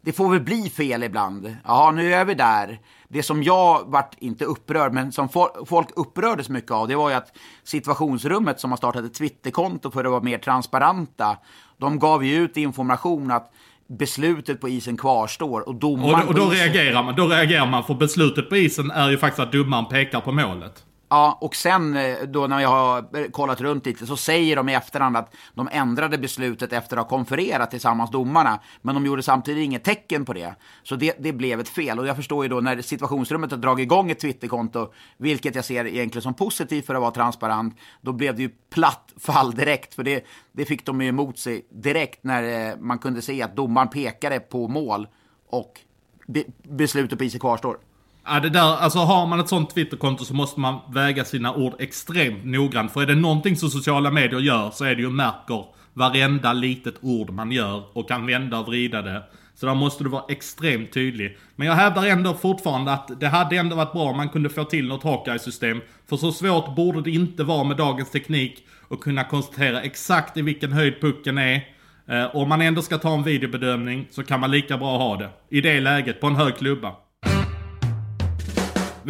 det får väl bli fel ibland. Ja, nu är vi där. Det som jag vart, inte upprörd, men som folk upprördes mycket av, det var ju att situationsrummet som har startat ett Twitterkonto för att vara mer transparenta, de gav ju ut information att beslutet på isen kvarstår och Och, domaren då- och då reagerar man. Då reagerar man för beslutet på isen är ju faktiskt att domaren pekar på målet. Ja, och sen eh, då när jag har kollat runt lite så säger de i efterhand att de ändrade beslutet efter att ha konfererat tillsammans domarna. Men de gjorde samtidigt inget tecken på det. Så det, det blev ett fel. Och jag förstår ju då när situationsrummet har dragit igång ett Twitterkonto, vilket jag ser egentligen som positivt för att vara transparent, då blev det ju platt fall direkt. För det, det fick de ju emot sig direkt när eh, man kunde se att domaren pekade på mål och be, beslutet på isen kvarstår. Ja, det där, alltså har man ett sånt Twitterkonto så måste man väga sina ord extremt noggrant. För är det någonting som sociala medier gör så är det ju märker varenda litet ord man gör och kan vända och vrida det. Så där måste du vara extremt tydlig. Men jag hävdar ändå fortfarande att det hade ändå varit bra om man kunde få till något Hawkeye-system. För så svårt borde det inte vara med dagens teknik att kunna konstatera exakt i vilken höjd pucken är. Eh, om man ändå ska ta en videobedömning så kan man lika bra ha det. I det läget, på en hög klubba.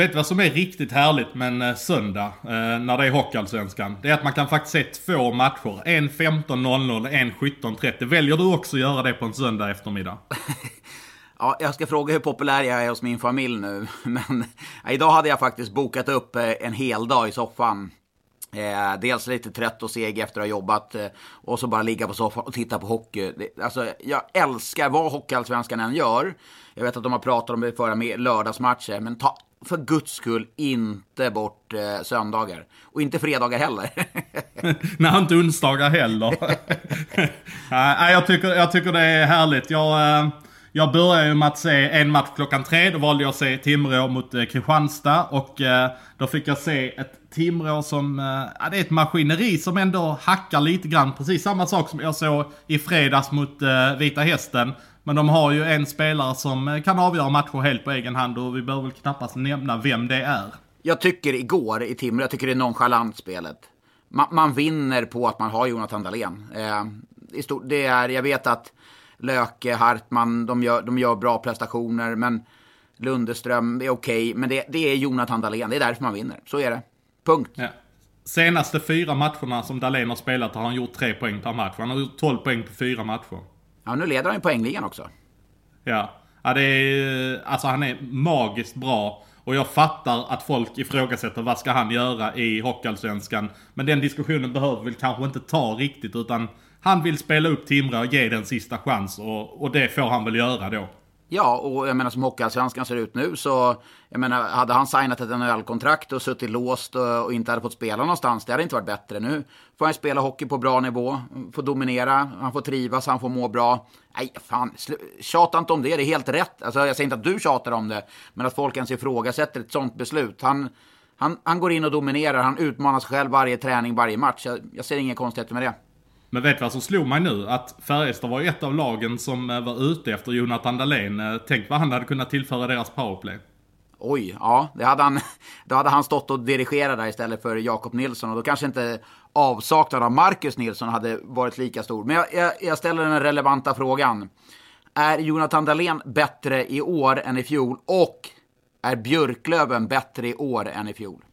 Vet du vad som är riktigt härligt med en eh, söndag eh, när det är Hockeyallsvenskan? Det är att man kan faktiskt se två matcher. En 15.00 och en 17.30. Väljer du också att göra det på en söndag eftermiddag? Ja, jag ska fråga hur populär jag är hos min familj nu. Men eh, idag hade jag faktiskt bokat upp eh, en hel dag i soffan. Eh, dels lite trött och seg efter att ha jobbat eh, och så bara ligga på soffan och titta på hockey. Det, alltså, jag älskar vad Hockeyallsvenskan än gör. Jag vet att de har pratat om det förra med lördagsmatcher, men ta för guds skull inte bort eh, söndagar. Och inte fredagar heller. Nej, inte onsdagar heller. Nej, jag tycker, jag tycker det är härligt. Jag, eh, jag började ju med att se en match klockan tre. Då valde jag att se Timrå mot eh, Kristianstad. Och eh, då fick jag se ett Timrå som, eh, ja, det är ett maskineri som ändå hackar lite grann. Precis samma sak som jag såg i fredags mot eh, Vita Hästen. Men de har ju en spelare som eh, kan avgöra matcher helt på egen hand och vi behöver väl knappast nämna vem det är. Jag tycker igår i Timrå, jag tycker det är nonchalant spelet. Man, man vinner på att man har Jonathan Dahlén. Eh, i stor, det är, jag vet att Löke, Hartman, de gör, de gör bra prestationer, men Lundeström är okej. Okay, men det, det är Jonathan Dahlén, det är därför man vinner. Så är det. Punkt. Ja. Senaste fyra matcherna som Dahlén har spelat har han gjort tre poäng per match. Han har gjort 12 poäng på fyra matcher. Ja, nu leder han ju poängligan också. Ja. ja det är, alltså han är magiskt bra. Och jag fattar att folk ifrågasätter vad ska han göra i Hockeyallsvenskan. Men den diskussionen behöver vi kanske inte ta riktigt utan han vill spela upp Timrå och ge den sista chans och, och det får han väl göra då. Ja, och jag menar som Hockeyallsvenskan ser ut nu så, jag menar, hade han signat ett NHL-kontrakt och suttit låst och, och, inte hade fått spela någonstans, det hade inte varit bättre. Nu får han spela hockey på bra nivå, får dominera, han får trivas, han får må bra. Nej, fan, tjata inte om det, det är helt rätt. Alltså, jag säger inte att du tjatar om det, men att folk ens ifrågasätter ett sånt beslut. Han, han, han går in och dominerar, han utmanar sig själv varje träning, varje match. Jag, jag ser inga konstigheter med det. Men vet du vad som slog mig nu? Att Färjestad var ett av lagen som eh, var ute efter Jonathan Dahlén. Eh, tänk vad han hade kunnat tillföra deras powerplay. Oj, ja, det hade han, då hade han stått och dirigerat där istället för Jakob Nilsson. Och då kanske inte avsaknaden av Marcus Nilsson hade varit lika stor. Men jag, jag, jag ställer den relevanta frågan. Är Jonathan Dahlén bättre i år än i fjol? Och är Björklöven bättre i år än i fjol?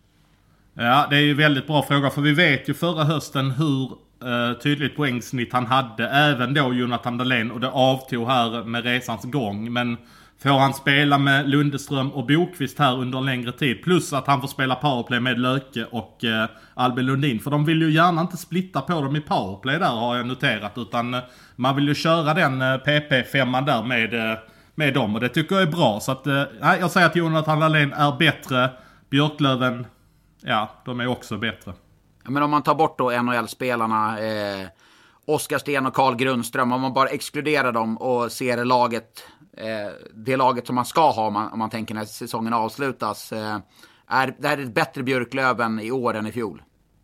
Ja, det är ju väldigt bra fråga. För vi vet ju förra hösten hur Eh, tydligt poängsnitt han hade. Även då Jonathan Dahlén och det avtog här med resans gång. Men får han spela med Lundeström och Bokvist här under en längre tid. Plus att han får spela powerplay med Löke och eh, Albin Lundin. För de vill ju gärna inte splitta på dem i powerplay där har jag noterat. Utan eh, man vill ju köra den eh, PP-femman där med, eh, med dem. Och det tycker jag är bra. Så att, nej jag säger att Jonathan Dahlén är bättre. Björklöven, ja, de är också bättre. Men om man tar bort då NHL-spelarna, eh, Oskar Sten och Karl Grundström, om man bara exkluderar dem och ser laget, eh, det laget som man ska ha om man, om man tänker när säsongen avslutas. Eh, är det här ett bättre Björklöven i år än i fjol?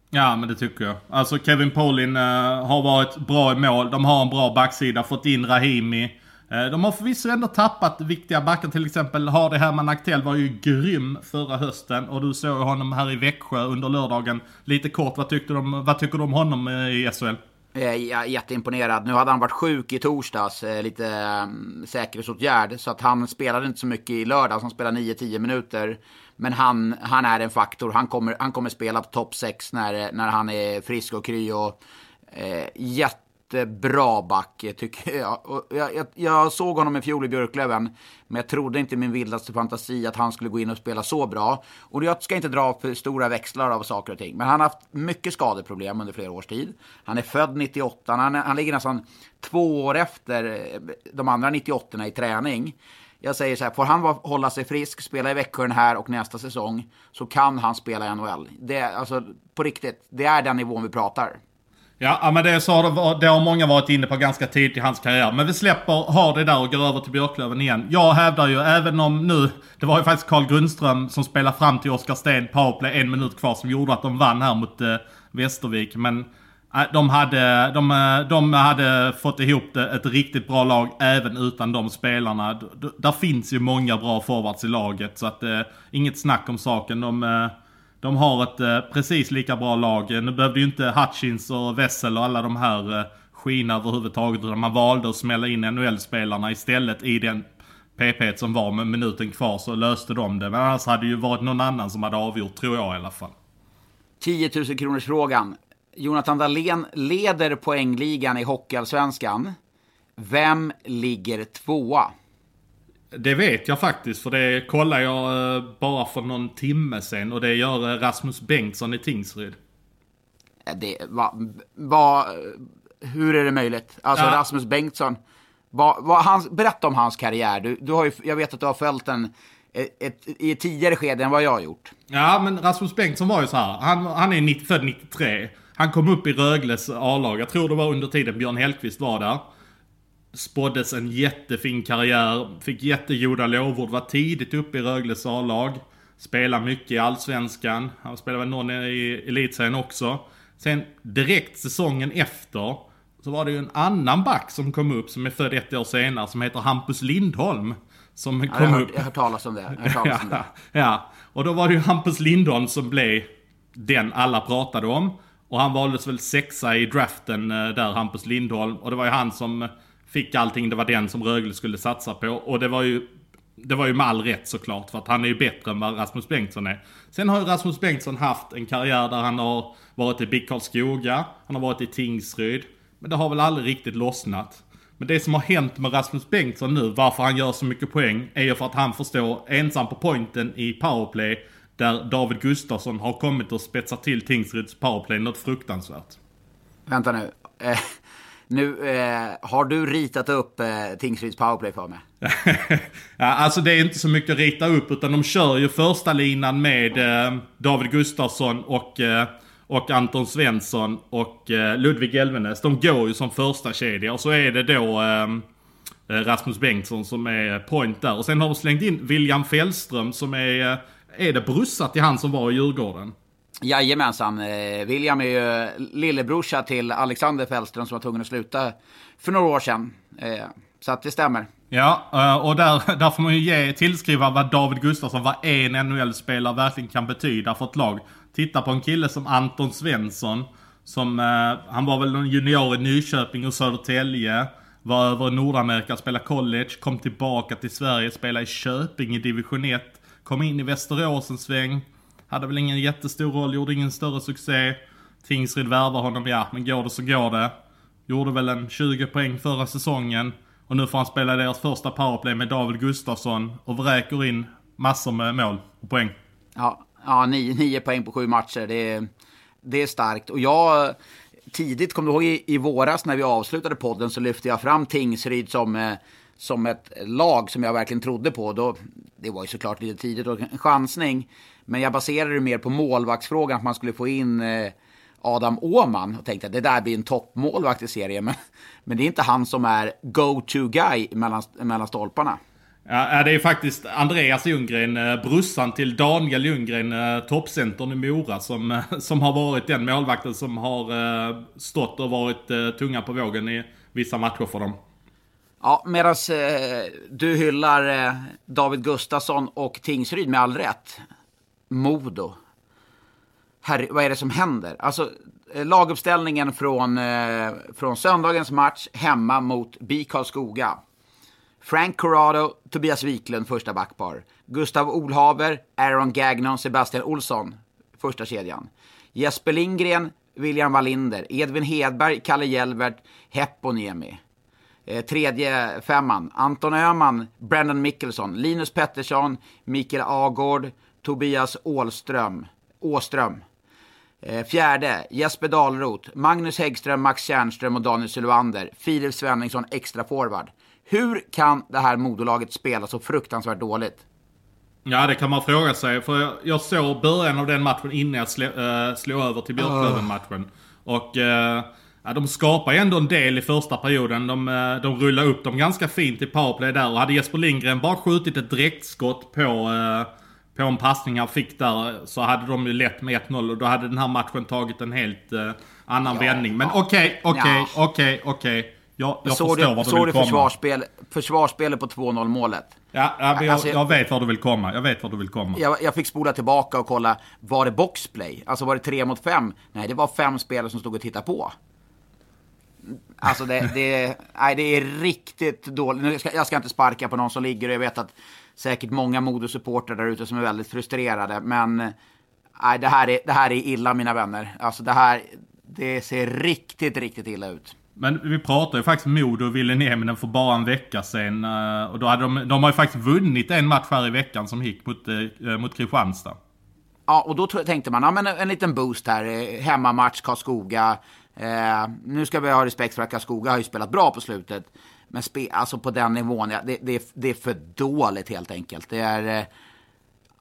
Ja, men det tycker jag. Alltså Kevin Paulin eh, har varit bra i mål. De har en bra backsida, fått in Rahimi. Eh, de har förvisso ändå tappat viktiga backar, till exempel Hardy Herman Aktell var ju grym förra hösten och du såg honom här i Växjö under lördagen. Lite kort, vad, tyckte de, vad tycker du om honom eh, i SHL? Jag är jätteimponerad. Nu hade han varit sjuk i torsdags, eh, lite mm, säkerhetsåtgärd. Så att han spelade inte så mycket i lördags, han spelade 9-10 minuter. Men han, han är en faktor. Han kommer, han kommer spela på topp 6 när, när han är frisk och kry. Och, eh, jätte bra back, tycker jag. Jag, jag. jag, såg honom i fjol i Björklöven, men jag trodde inte i min vildaste fantasi att han skulle gå in och spela så bra. Och jag ska inte dra för stora växlar av saker och ting, men han har haft mycket skadeproblem under flera års tid. Han är född 98, han, han ligger nästan två år efter eh, de andra 98 i träning. Jag säger så här, får han hålla sig frisk, spela i Växjö den här och nästa säsong, så kan han spela i NHL. Det, alltså, på riktigt, det är den nivån vi pratar. Ja, men det, så har det, det har många varit inne på ganska tidigt i hans karriär. Men vi släpper har det där och går över till Björklöven igen. Jag hävdar ju, även om nu, det var ju faktiskt Carl Grundström som spelade fram till Oskar Sten, powerplay, en minut kvar, som gjorde att de vann här mot eh, Västervik. Men äh, de hade, de, eh, de hade fått ihop det, ett riktigt bra lag även utan de spelarna. D där finns ju många bra forwards i laget, så att eh, inget snack om saken. De, eh, de har ett eh, precis lika bra lag. Nu behövde ju inte Hutchins och Wessel och alla de här eh, skina överhuvudtaget. Utan man valde att smälla in NHL-spelarna istället i den PP som var med minuten kvar så löste de det. Men annars hade det ju varit någon annan som hade avgjort, tror jag i alla fall. 10 000 kronors frågan. Jonathan Dahlén leder poängligan i Hockeyallsvenskan. Vem ligger tvåa? Det vet jag faktiskt, för det kollar jag eh, bara för någon timme sen och det gör eh, Rasmus Bengtsson i Tingsryd. Det, va, va, hur är det möjligt? Alltså ja. Rasmus Bengtsson, va, va, hans, berätta om hans karriär. Du, du har ju, jag vet att du har följt den ett, ett, i ett tidigare skede än vad jag har gjort. Ja, men Rasmus Bengtsson var ju så här. Han, han är 90, född 93. Han kom upp i Rögles A-lag. Jag tror det var under tiden Björn Hellkvist var där spåddes en jättefin karriär, fick jättegoda lovord, var tidigt uppe i Rögles A-lag. Spelade mycket i Allsvenskan, han spelade väl någon i Elitserien också. Sen direkt säsongen efter så var det ju en annan back som kom upp som är född ett år senare som heter Hampus Lindholm. Som Ja, kom jag, har, upp. jag har hört talas om det. Jag hört talas om det. Ja, ja, och då var det ju Hampus Lindholm som blev den alla pratade om. Och han valdes väl sexa i draften eh, där, Hampus Lindholm. Och det var ju han som fick allting, det var den som Rögle skulle satsa på. Och det var ju det var ju med all rätt såklart, för att han är ju bättre än vad Rasmus Bengtsson är. Sen har ju Rasmus Bengtsson haft en karriär där han har varit i BIK Karlskoga, han har varit i Tingsryd. Men det har väl aldrig riktigt lossnat. Men det som har hänt med Rasmus Bengtsson nu, varför han gör så mycket poäng, är ju för att han får stå ensam på pointen i powerplay. Där David Gustafsson har kommit och spetsat till Tingsryds powerplay något fruktansvärt. Vänta nu. Eh, nu eh, har du ritat upp eh, Tingsryds powerplay för mig? ja, alltså det är inte så mycket att rita upp utan de kör ju första linan med eh, David Gustafsson och, eh, och Anton Svensson och eh, Ludvig Elvenes. De går ju som första kedja och så är det då eh, eh, Rasmus Bengtsson som är point där. Och sen har de slängt in William Fällström som är, eh, är det brussat till han som var i Djurgården? Jajamensan. Eh, William är ju eh, lillebrorsa till Alexander Fällström som var tvungen att sluta för några år sedan. Eh, så att det stämmer. Ja, och där, där får man ju ge, tillskriva vad David Gustafsson, vad en NHL-spelare verkligen kan betyda för ett lag. Titta på en kille som Anton Svensson. Som, han var väl någon junior i Nyköping och Södertälje. Var över i Nordamerika, spelade college, kom tillbaka till Sverige, spelade i Köping i division 1. Kom in i Västerås en sväng. Hade väl ingen jättestor roll, gjorde ingen större succé. Tingsryd värvar honom, ja men går det så går det. Gjorde väl en 20 poäng förra säsongen. Och nu får han spela deras första powerplay med David Gustafsson och vräker in massor med mål och poäng. Ja, ja nio, nio poäng på sju matcher. Det är, det är starkt. Och jag, tidigt, kommer du ihåg i, i våras när vi avslutade podden så lyfte jag fram Tingsryd som, eh, som ett lag som jag verkligen trodde på. Då, det var ju såklart lite tidigt och en chansning. Men jag baserade det mer på målvaktsfrågan, att man skulle få in eh, Adam Åman och tänkte att det där blir en toppmålvakt i serien. Men, men det är inte han som är go-to guy mellan, mellan stolparna. Ja, det är faktiskt Andreas Ljunggren, eh, brussan till Daniel Ljunggren, eh, toppcentern i Mora, som, som har varit den målvakten som har stått och varit tunga på vågen i vissa matcher för dem. Ja, medan du hyllar David Gustafsson och Tingsryd med all rätt. Modo. Herre, vad är det som händer? Alltså, eh, laguppställningen från, eh, från söndagens match hemma mot BIK Karlskoga. Frank Corrado, Tobias Wiklund, första backpar. Gustav Olhaver, Aaron Gagnon, Sebastian Olsson, första kedjan. Jesper Lindgren, William Wallinder, Edvin Hedberg, Kalle Jelvert, Heponiemi. Eh, tredje femman, Anton Öhman, Brandon Mickelson, Linus Pettersson, Mikael Agård, Tobias Ålström, Åström. Eh, fjärde, Jesper Dahlroth, Magnus Häggström, Max Tjärnström och Daniel Sylvander. Filip Svenningsson, extra forward. Hur kan det här modolaget spela så fruktansvärt dåligt? Ja, det kan man fråga sig. För jag, jag såg början av den matchen innan jag slå, äh, slog över till Björklöven-matchen. Och äh, ja, de skapade ändå en del i första perioden. De, äh, de rullade upp dem ganska fint i powerplay där. Och hade Jesper Lindgren bara skjutit ett direktskott på, äh, på en passning han fick där så hade de ju lätt med 1-0. Och då hade den här matchen tagit en helt annan ja, vändning. Men okej, okej, okej, okej. Jag, jag såg förstår du, vad du såg vill komma. försvarsspel, försvarsspelet på 2-0 målet? Ja, ja jag, Alltså, jag- jag vet var du vill komma. Jag vet var du vill komma. Jag, jag fick spola tillbaka och kolla, var det boxplay? Alltså var det tre mot fem? Nej, det var fem spelare som stod och tittade på. Alltså det, det, nej, det är riktigt dåligt. Nu ska, jag ska inte sparka på någon som ligger och jag vet att säkert många Modosupportrar där ute som är väldigt frustrerade. Men nej, det, här är, det här är illa mina vänner. Alltså det här, det ser riktigt, riktigt illa ut. Men vi pratade ju faktiskt Modo och Ville Nieminen för bara en vecka sedan. eh, Och då hade de, de har ju faktiskt vunnit en match här i veckan som gick mot, eh, mot Kristianstad. Ja, och då tänkte man, ja men en, en liten boost här. eh, Hemmamatch, Karlskoga. Eh, nu ska vi ha respekt för att Karlskoga har ju spelat bra på slutet. Men spe, alltså på den nivån, ja, det, det, är- det är för dåligt helt enkelt. Det är...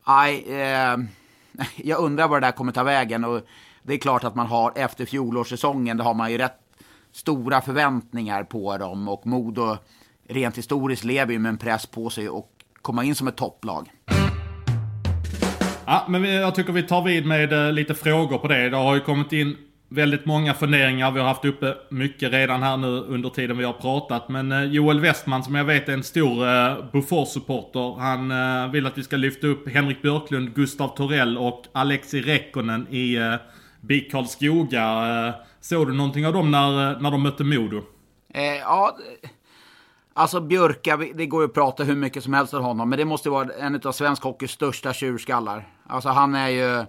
Eh, eh, jag undrar vad det där kommer ta vägen. Och det är klart att man har, efter fjolårssäsongen, då har man ju rätt stora förväntningar på dem. Och Modo, rent historiskt, lever ju med en press på sig och komma in som ett topplag. Ja, men jag tycker vi tar vid med eh, lite frågor på det. Det har ju kommit in väldigt många funderingar. Vi har haft uppe mycket redan här nu under tiden vi har pratat. Men eh, Joel Westman som jag vet är en stor eh, Bofors-supporter. Han eh, vill att vi ska lyfta upp Henrik Björklund, Gustav Torell och Alexi Rekkonen i eh, BIK Karlskoga. Eh, såg du någonting av dem när, eh, när de mötte Modo? Eh, ja, alltså Björka, det går ju att prata hur mycket som helst om honom. Men det måste vara en av svensk hockeys största tjurskallar. Alltså han är ju...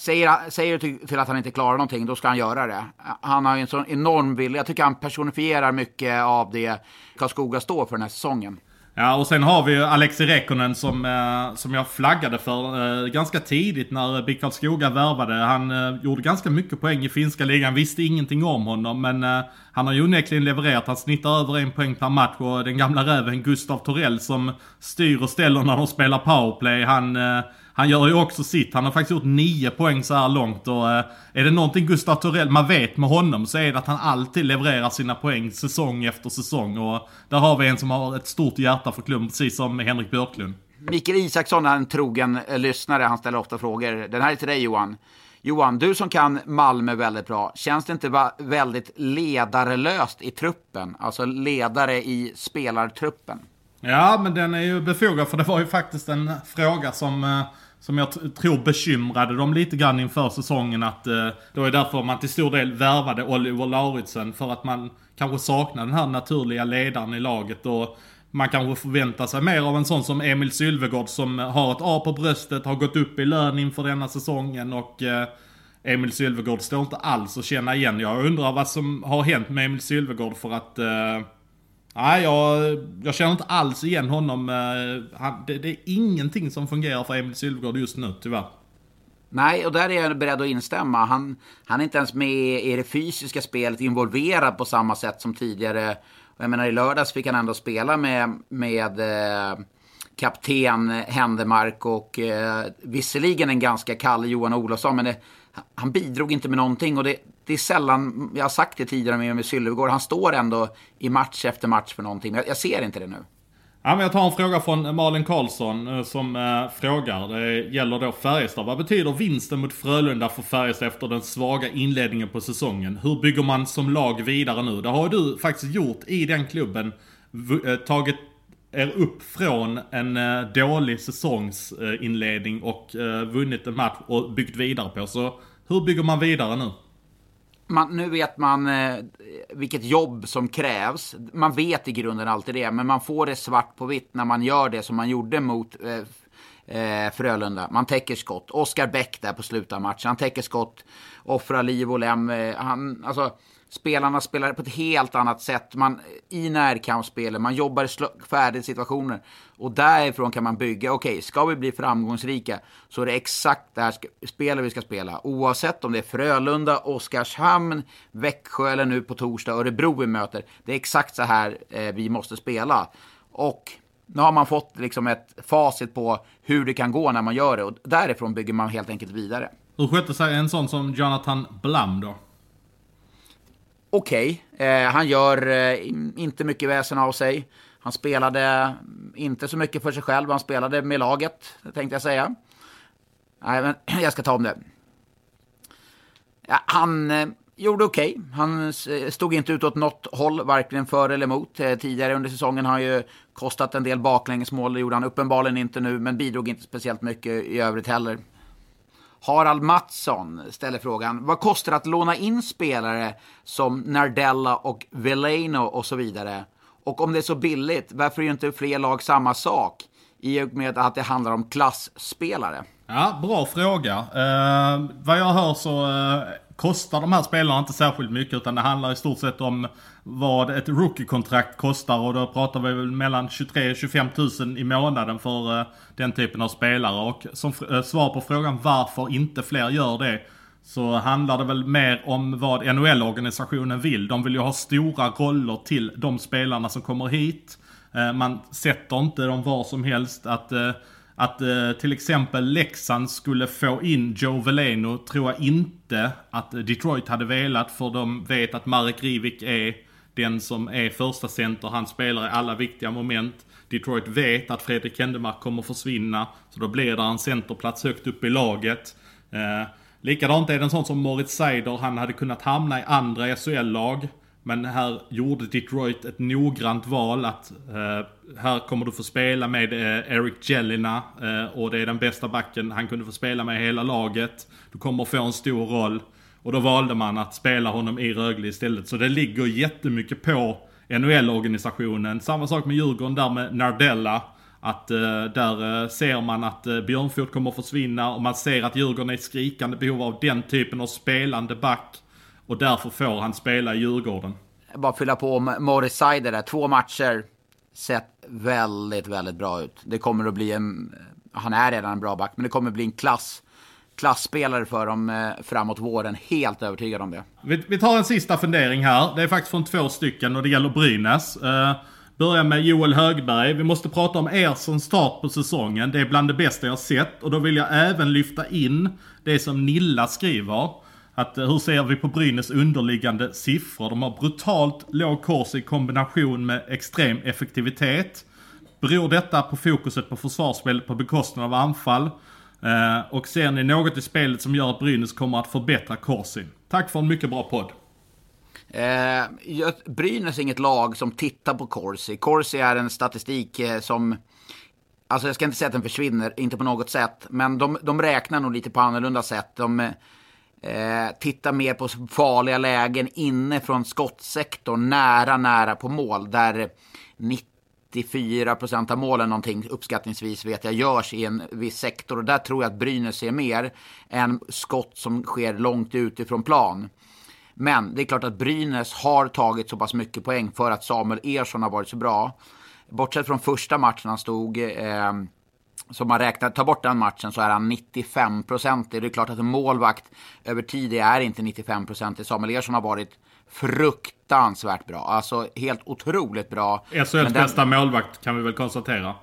Säger, säger till, till att han inte klarar någonting, då ska han göra det. Han har en sån enorm vilja. Jag tycker han personifierar mycket av det Karlskoga står för den här säsongen. Ja, och sen har vi ju Alexi Rekkonen som, eh, som jag flaggade för eh, ganska tidigt när BIK Karlskoga värvade. Han eh, gjorde ganska mycket poäng i finska ligan, visste ingenting om honom, men eh, han har ju onekligen levererat. Han snittar över en poäng per match och den gamla räven Gustav Torell som styr och ställer när de spelar powerplay, han eh, han gör ju också sitt. Han har faktiskt gjort nio poäng så här långt och eh, är det någonting Gustav Torell man vet med honom så är det att han alltid levererar sina poäng säsong efter säsong och där har vi en som har ett stort hjärta för klubben precis som Henrik Björklund. Mikael Isaksson är en trogen lyssnare, han ställer ofta frågor. Den här är till dig Johan. Johan, du som kan Malmö väldigt bra, känns det inte väldigt ledarlöst i truppen? Alltså ledare i spelartruppen? Ja, men den är ju befogad för det var ju faktiskt en fråga som eh, som jag tror bekymrade dem lite grann inför säsongen att eh, det var därför man till stor del värvade Oliver Lauritsen för att man kanske saknar den här naturliga ledaren i laget och man kanske förväntar sig mer av en sån som Emil Sylvegård som har ett A på bröstet, har gått upp i lön inför denna säsongen och eh, Emil Sylvegård står inte alls att känna igen. Jag undrar vad som har hänt med Emil Sylvegård för att eh, Nej, jag, jag känner inte alls igen honom. Eh, han, det, det, är ingenting som fungerar för Emil Sylvegård just nu, tyvärr. Nej, och där är jag beredd att instämma. Han, han är inte ens med i det fysiska spelet involverad på samma sätt som tidigare. Jag menar, i lördags fick han ändå spela med, med eh, kapten Händemark och eh, visserligen en ganska kall Johan Olofsson, men det, han bidrog inte med någonting. Och det, det är sällan, jag har sagt det tidigare med Emil Sylvegård, han står ändå i match efter match för någonting. Jag, jag ser inte det nu. Ja, men jag tar en fråga från Malin Karlsson eh, som eh, frågar. Det gäller då Färjestad. Vad betyder vinsten mot Frölunda för Färjestad efter den svaga inledningen på säsongen? Hur bygger man som lag vidare nu? Det har du faktiskt gjort i den klubben. V eh, tagit er upp från en eh, dålig säsongsinledning och vunnit en match och byggt vidare på. Så hur bygger man vidare nu? Man, nu vet man eh, vilket jobb som krävs. Man vet i grunden alltid det, men man får det svart på vitt när man gör det som man gjorde mot eh, eh Frölunda. Man täcker skott. Oskar Bäck där på slutet av matchen. Han täcker skott, offrar liv och lem. Eh, han, alltså, spelarna spelar på ett helt annat sätt. Man, I närkampsspelet, man jobbar i färdiga situationer. Och därifrån kan man bygga, okej, okay, ska vi bli framgångsrika så är det exakt det här spelet vi ska spela. Oavsett om det är Frölunda, Oskarshamn, Växjö eller nu på torsdag Örebro vi möter. Det är exakt så här eh, vi måste spela. Och nu har man fått liksom ett facit på hur det kan gå när man gör det. Och därifrån bygger man helt enkelt vidare. Hur skötte sig en sån som Jonathan Blam då? Okej. Okay. Eh, han gör eh, inte mycket väsen av sig. Han spelade mm, inte så mycket för sig själv, han spelade med laget, tänkte jag säga. Nej, men jag ska ta om det. Ja, han eh, gjorde okej. Okay. Han eh, stod inte ut åt något håll, varken för eller emot. Eh, tidigare under säsongen har han ju kostat en del baklängesmål, det gjorde han uppenbarligen inte nu, men bidrog inte speciellt mycket i övrigt heller. Harald Mattsson ställer frågan, vad kostar det att låna in spelare som Nardella och Veleno och så vidare? Och om det är så billigt, varför gör inte fler lag samma sak? I och med att det handlar om klassspelare. Ja, bra fråga. Eh, vad jag hör så eh, kostar de här spelarna inte särskilt mycket utan det handlar i stort sett om vad ett rookie-kontrakt kostar och då pratar vi väl mellan 23 25 000 i månaden för eh, den typen av spelare. Och som eh, svar på frågan varför inte fler gör det så handlar det väl mer om vad NHL-organisationen vill. De vill ju ha stora roller till de spelarna som kommer hit. Eh, man sätter inte dem var som helst. Att att till exempel Leksand skulle få in Joe Veleno tror jag inte att Detroit hade velat för de vet att Marek Rivik är den som är första center. Han spelar i alla viktiga moment. Detroit vet att Fredrik Kendemark kommer försvinna. Så då blir det en centerplats högt upp i laget. Eh, Likadant är det en sån som Moritz Seider. Han hade kunnat hamna i andra SHL-lag. Men här gjorde Detroit ett noggrant val att eh, här kommer du få spela med eh, Eric Jelina eh, och det är den bästa backen han kunde få spela med i hela laget. Du kommer få en stor roll. Och då valde man att spela honom i Rögle istället. Så det ligger jättemycket på NHL-organisationen. Samma sak med Djurgården där med Nardella. Att eh, där eh, ser man att eh, Björnfot kommer att försvinna och man ser att Djurgården är i skrikande behov av den typen av spelande back. Och därför får han spela i Djurgården. Bara fylla på om Morris Seider där. Två matcher. Sett väldigt, väldigt bra ut. Det kommer att bli en... Han är redan en bra back, men det kommer att bli en klass klassspelare för dem eh, framåt våren. Helt övertygad om det. Vi, vi, tar en sista fundering här. Det är faktiskt från två stycken och det gäller Brynäs. Eh, uh, börjar med Joel Högberg. Vi måste prata om er som start på säsongen. Det är bland det bästa jag sett. Och då vill jag även lyfta in det som Nilla skriver. Att eh, hur ser vi på Brynäs underliggande siffror? De har brutalt låg kurs i kombination med extrem effektivitet. Beror detta på fokuset på försvarsspel på bekostnad av anfall? Eh, och ser ni något i spelet som gör att Brynäs kommer att förbättra Corsi? Tack för en mycket bra podd. Eh, Brynäs är inget lag som tittar på Corsi. Corsi är en statistik eh, som... Alltså jag ska inte säga att den försvinner, inte på något sätt. Men de, de räknar nog lite på annorlunda sätt. De eh, tittar mer på farliga lägen inne från skottsektorn, nära, nära på mål. Där 94 procent av målen någonting uppskattningsvis vet jag görs i en viss sektor. Och där tror jag att Brynäs ser mer än skott som sker långt utifrån plan. Men det är klart att Brynäs har tagit så pass mycket poäng för att Samuel Ersson har varit så bra. Bortsett från första matchen han stod, eh, som man räknar, tar bort den matchen så är han 95 procent. Det är klart att en målvakt över tid är inte 95 procent. Samuel Ersson har varit fruktansvärt bra. Alltså helt otroligt bra. SHLs den... bästa målvakt kan vi väl konstatera.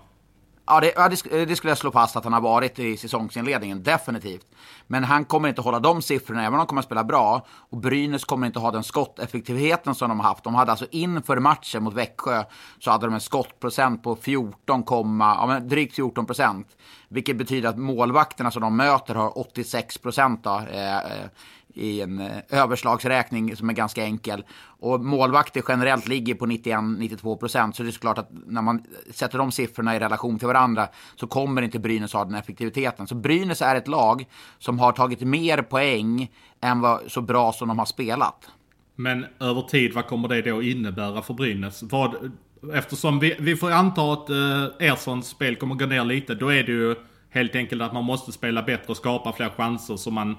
Ja, det, ja det, eh, det, skulle jag slå fast att han har varit i säsongsinledningen, definitivt. Men han kommer inte hålla de siffrorna, även om han kommer att spela bra. Och Brynäs kommer inte ha den skotteffektiviteten som de har haft. De hade alltså inför matchen mot Växjö så hade de en skottprocent på 14, ja, drygt 14 procent. Vilket betyder att målvakterna som de möter har 86 procent. Eh, eh i en eh, överslagsräkning som är ganska enkel. Och målvakter generellt ligger på 91-92 procent. Så det är såklart att när man sätter de siffrorna i relation till varandra så kommer inte Brynäs ha den effektiviteten. Så Brynäs är ett lag som har tagit mer poäng än vad, så bra som de har spelat. Men över tid, vad kommer det då innebära för Brynäs? Vad, eftersom vi, vi får anta att eh, Erssons spel kommer gå ner lite, då är det ju helt enkelt att man måste spela bättre och skapa fler chanser så man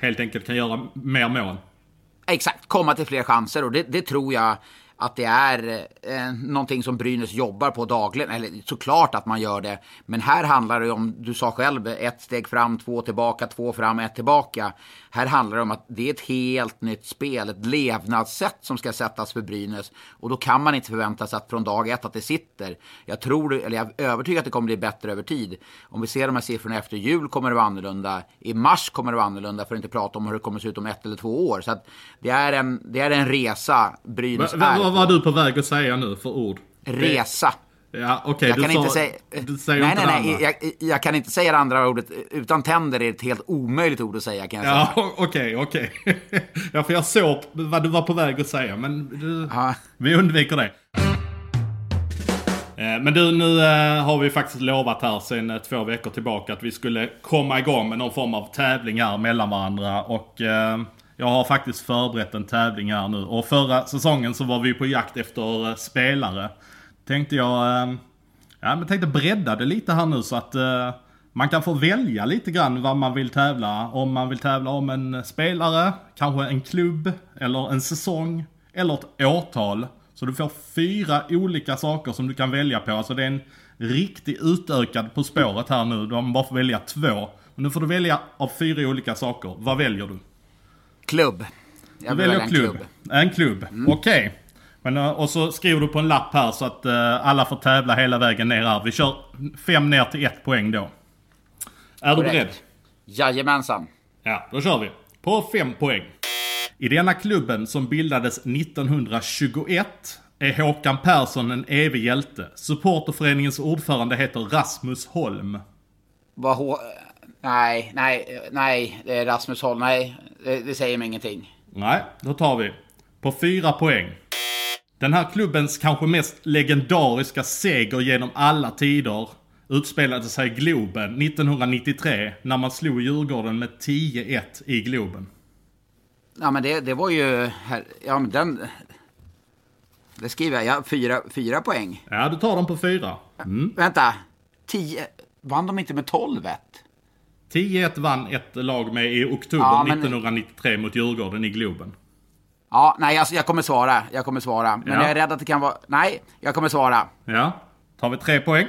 helt enkelt kan göra mer mål. Exakt, komma till fler chanser och det, det tror jag att det är eh, någonting som Brynäs jobbar på dagligen. Eller såklart att man gör det. Men här handlar det om, du sa själv, ett steg fram, två tillbaka, två fram, ett tillbaka. Här handlar det om att det är ett helt nytt spel, ett levnadssätt som ska sättas för Brynäs. Och då kan man inte förvänta sig att från dag ett att det sitter. Jag tror, eller jag är övertygad att det kommer bli bättre över tid. Om vi ser de här siffrorna efter jul kommer det vara annorlunda. I mars kommer det vara annorlunda, för att inte prata om hur det kommer se ut om ett eller två år. Så att det är en, det är en resa Brynäs va, va, Vad var du på väg att säga nu för ord? Resa. Ja, okej. Okay, du, sa, säga, du säger nej, inte nej, nej. Jag, jag, kan inte säga det andra ordet. Utan tänder är det ett helt omöjligt ord att säga, kan jag ja, säga. Okej, okej. Okay. ja, för jag såg vad du var på väg att säga, men du, vi undviker det. Eh, men du, nu eh, har vi faktiskt lovat här sen eh, två veckor tillbaka att vi skulle komma igång med någon form av tävling här mellan varandra. Och jag har faktiskt förberett en tävling här nu. Och förra säsongen så var vi på jakt efter spelare tänkte jag, eh, ja men tänkte bredda det lite här nu så att eh, man kan få välja lite grann vad man vill tävla. Om man vill tävla om en spelare, kanske en klubb, eller en säsong, eller ett årtal. Så du får fyra olika saker som du kan välja på. Alltså det är en riktigt utökad På spåret här nu. Du har bara får välja två. Men nu får du välja av fyra olika saker. Vad väljer du? Klubb. Jag du väljer en klubb. klubb. En klubb, mm. okej. Okay. Men, eh, och så skriver du på en lapp här så att uh, alla får tävla hela vägen ner här. Vi kör fem ner till ett poäng då. Är Correct. du beredd? Jajamensan. Ja, då kör vi. På fem poäng. I denna klubben som bildades 1921 är Håkan Persson en evig hjälte. Supporterföreningens ordförande heter Rasmus Holm. Vad Nej, nej, nej, det är Rasmus Holm. Nej, det, det säger mig ingenting. Nej, då tar vi. På fyra poäng. Den här klubbens kanske mest legendariska seger genom alla tider utspelade sig i Globen 1993 när man slog Djurgården med 10-1 i Globen. Ja, men det, det var ju... Ja, men den... Det skriver jag. Ja, fyra, fyra poäng. Ja, du tar dem på fyra. Mm. Vänta. Tio... Vann de inte med 12-1? 10-1 vann ett lag med i oktober Ja, men- 1993 mot Djurgården i Globen. Ja, nej, alltså, jag kommer svara. Jag kommer svara. Men Ja. jag är rädd att det kan vara... Nej, jag kommer svara. Ja, tar vi tre poäng.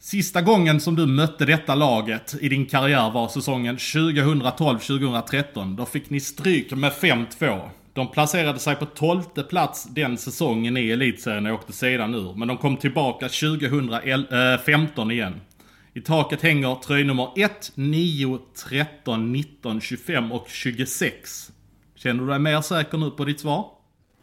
Sista gången som du mötte detta laget i din karriär var säsongen 2012-2013. Då fick ni stryk med 5-2. De placerade sig på 12 plats den säsongen i elitserien och åkte sedan ur. Men de kom tillbaka 2015 igen. I taket hänger tröjnummer 1, 9, 13, 19, 25 och 26. Känner du dig mer säker nu på ditt svar?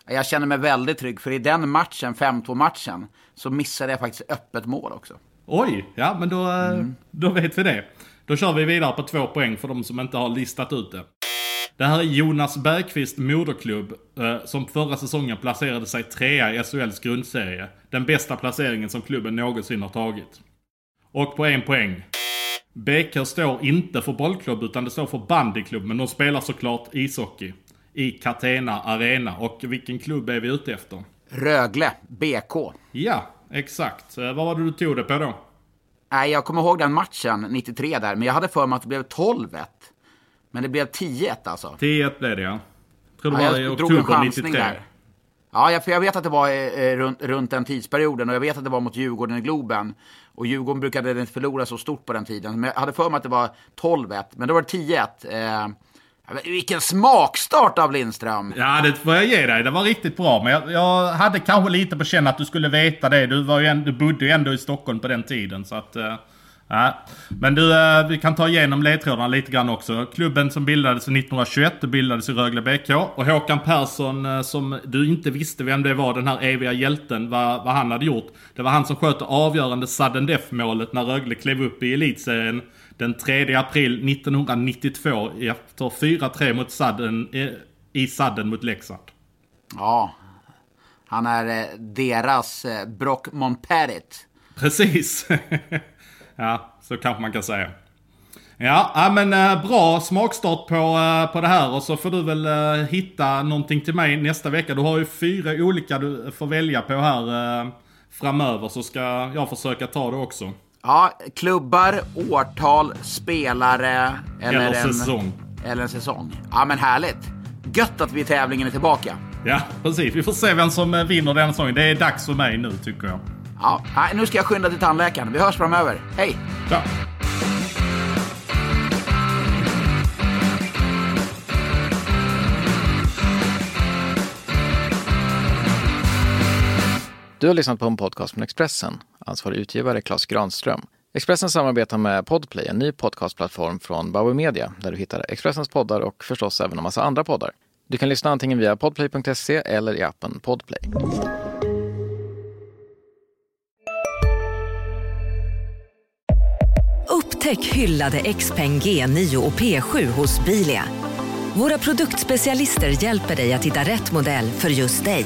Jag känner mig väldigt trygg, för i den matchen, 5-2-matchen, så missade jag faktiskt öppet mål också. Oj, ja men då, eh, då vet vi det. Då kör vi vidare på två poäng för de som inte har listat ut det. Det här är Jonas Bergqvist moderklubb eh, som förra säsongen placerade sig trea i SHLs grundserie. Den bästa placeringen som klubben någonsin har tagit. Och på en poäng. BK står inte för bollklubb utan det står för bandyklubb men de spelar såklart ishockey. I Catena Arena. Och vilken klubb är vi ute efter? Rögle, BK. Ja, exakt. Eh, vad var det du tog det på då? Nej, jag kommer ihåg den matchen, 93 där, men jag hade för mig att det blev 12-1. Men det blev 10-1 alltså. 10-1 blev det ja. Tror det Ja, var i jag oktober chansning 93. där. Ja, jag, för jag vet att det var eh, runt, runt den tidsperioden och jag vet att det var mot Djurgården i Globen. Och Djurgården brukade inte förlora så stort på den tiden. Men jag hade för mig att det var 12-1, men då var det 10-1. Eh, vilken smakstart av Lindström! Ja, det får jag ge dig. Det var riktigt bra. Men jag, jag hade kanske lite på känn att du skulle veta det. Du, var ju en, du bodde ju ändå i Stockholm på den tiden. Så att, eh, ja. Men du, eh, vi kan ta igenom ledtrådarna lite grann också. Klubben som bildades 1921 det bildades i Rögle BK. Och Håkan Persson, eh, som du inte visste vem det var, den här eviga hjälten, vad, vad han hade gjort. Det var han som sköt det avgörande sudden death målet när Rögle klev upp i elitserien den 3 april 1992 efter 4-3 mot Sudden, eh, i Sudden mot Leksand. Ja, han är eh, deras eh, Brock Montperit. Precis. ja, så kanske man kan säga. Ja, men bra smakstart på, på det här och så får du väl hitta någonting till mig nästa vecka. Du har ju fyra olika du får välja på här framöver så ska jag försöka ta det också. Ja, klubbar, årtal, spelare eller, Eller en, säsong. Eller en säsong. Ja, men härligt. Gött att vi i tävlingen är tillbaka. Ja, precis. Vi får se vem som eh, vinner den säsongen. Det är dags för mig nu tycker jag. Ja, nu ska jag skynda till tandläkaren. Vi hörs framöver. Hej! Ja. Du har lyssnat på en podcast från Expressen. Ansvarig utgivare Klas Granström. Expressen samarbetar med Podplay, en ny podcastplattform från Bauer Media, där du hittar Expressens poddar och förstås även en massa andra poddar. Du kan lyssna antingen via podplay.se eller i appen Podplay. Upptäck hyllade XPeng G9 och P7 hos Bilia. Våra produktspecialister hjälper dig att hitta rätt modell för just dig.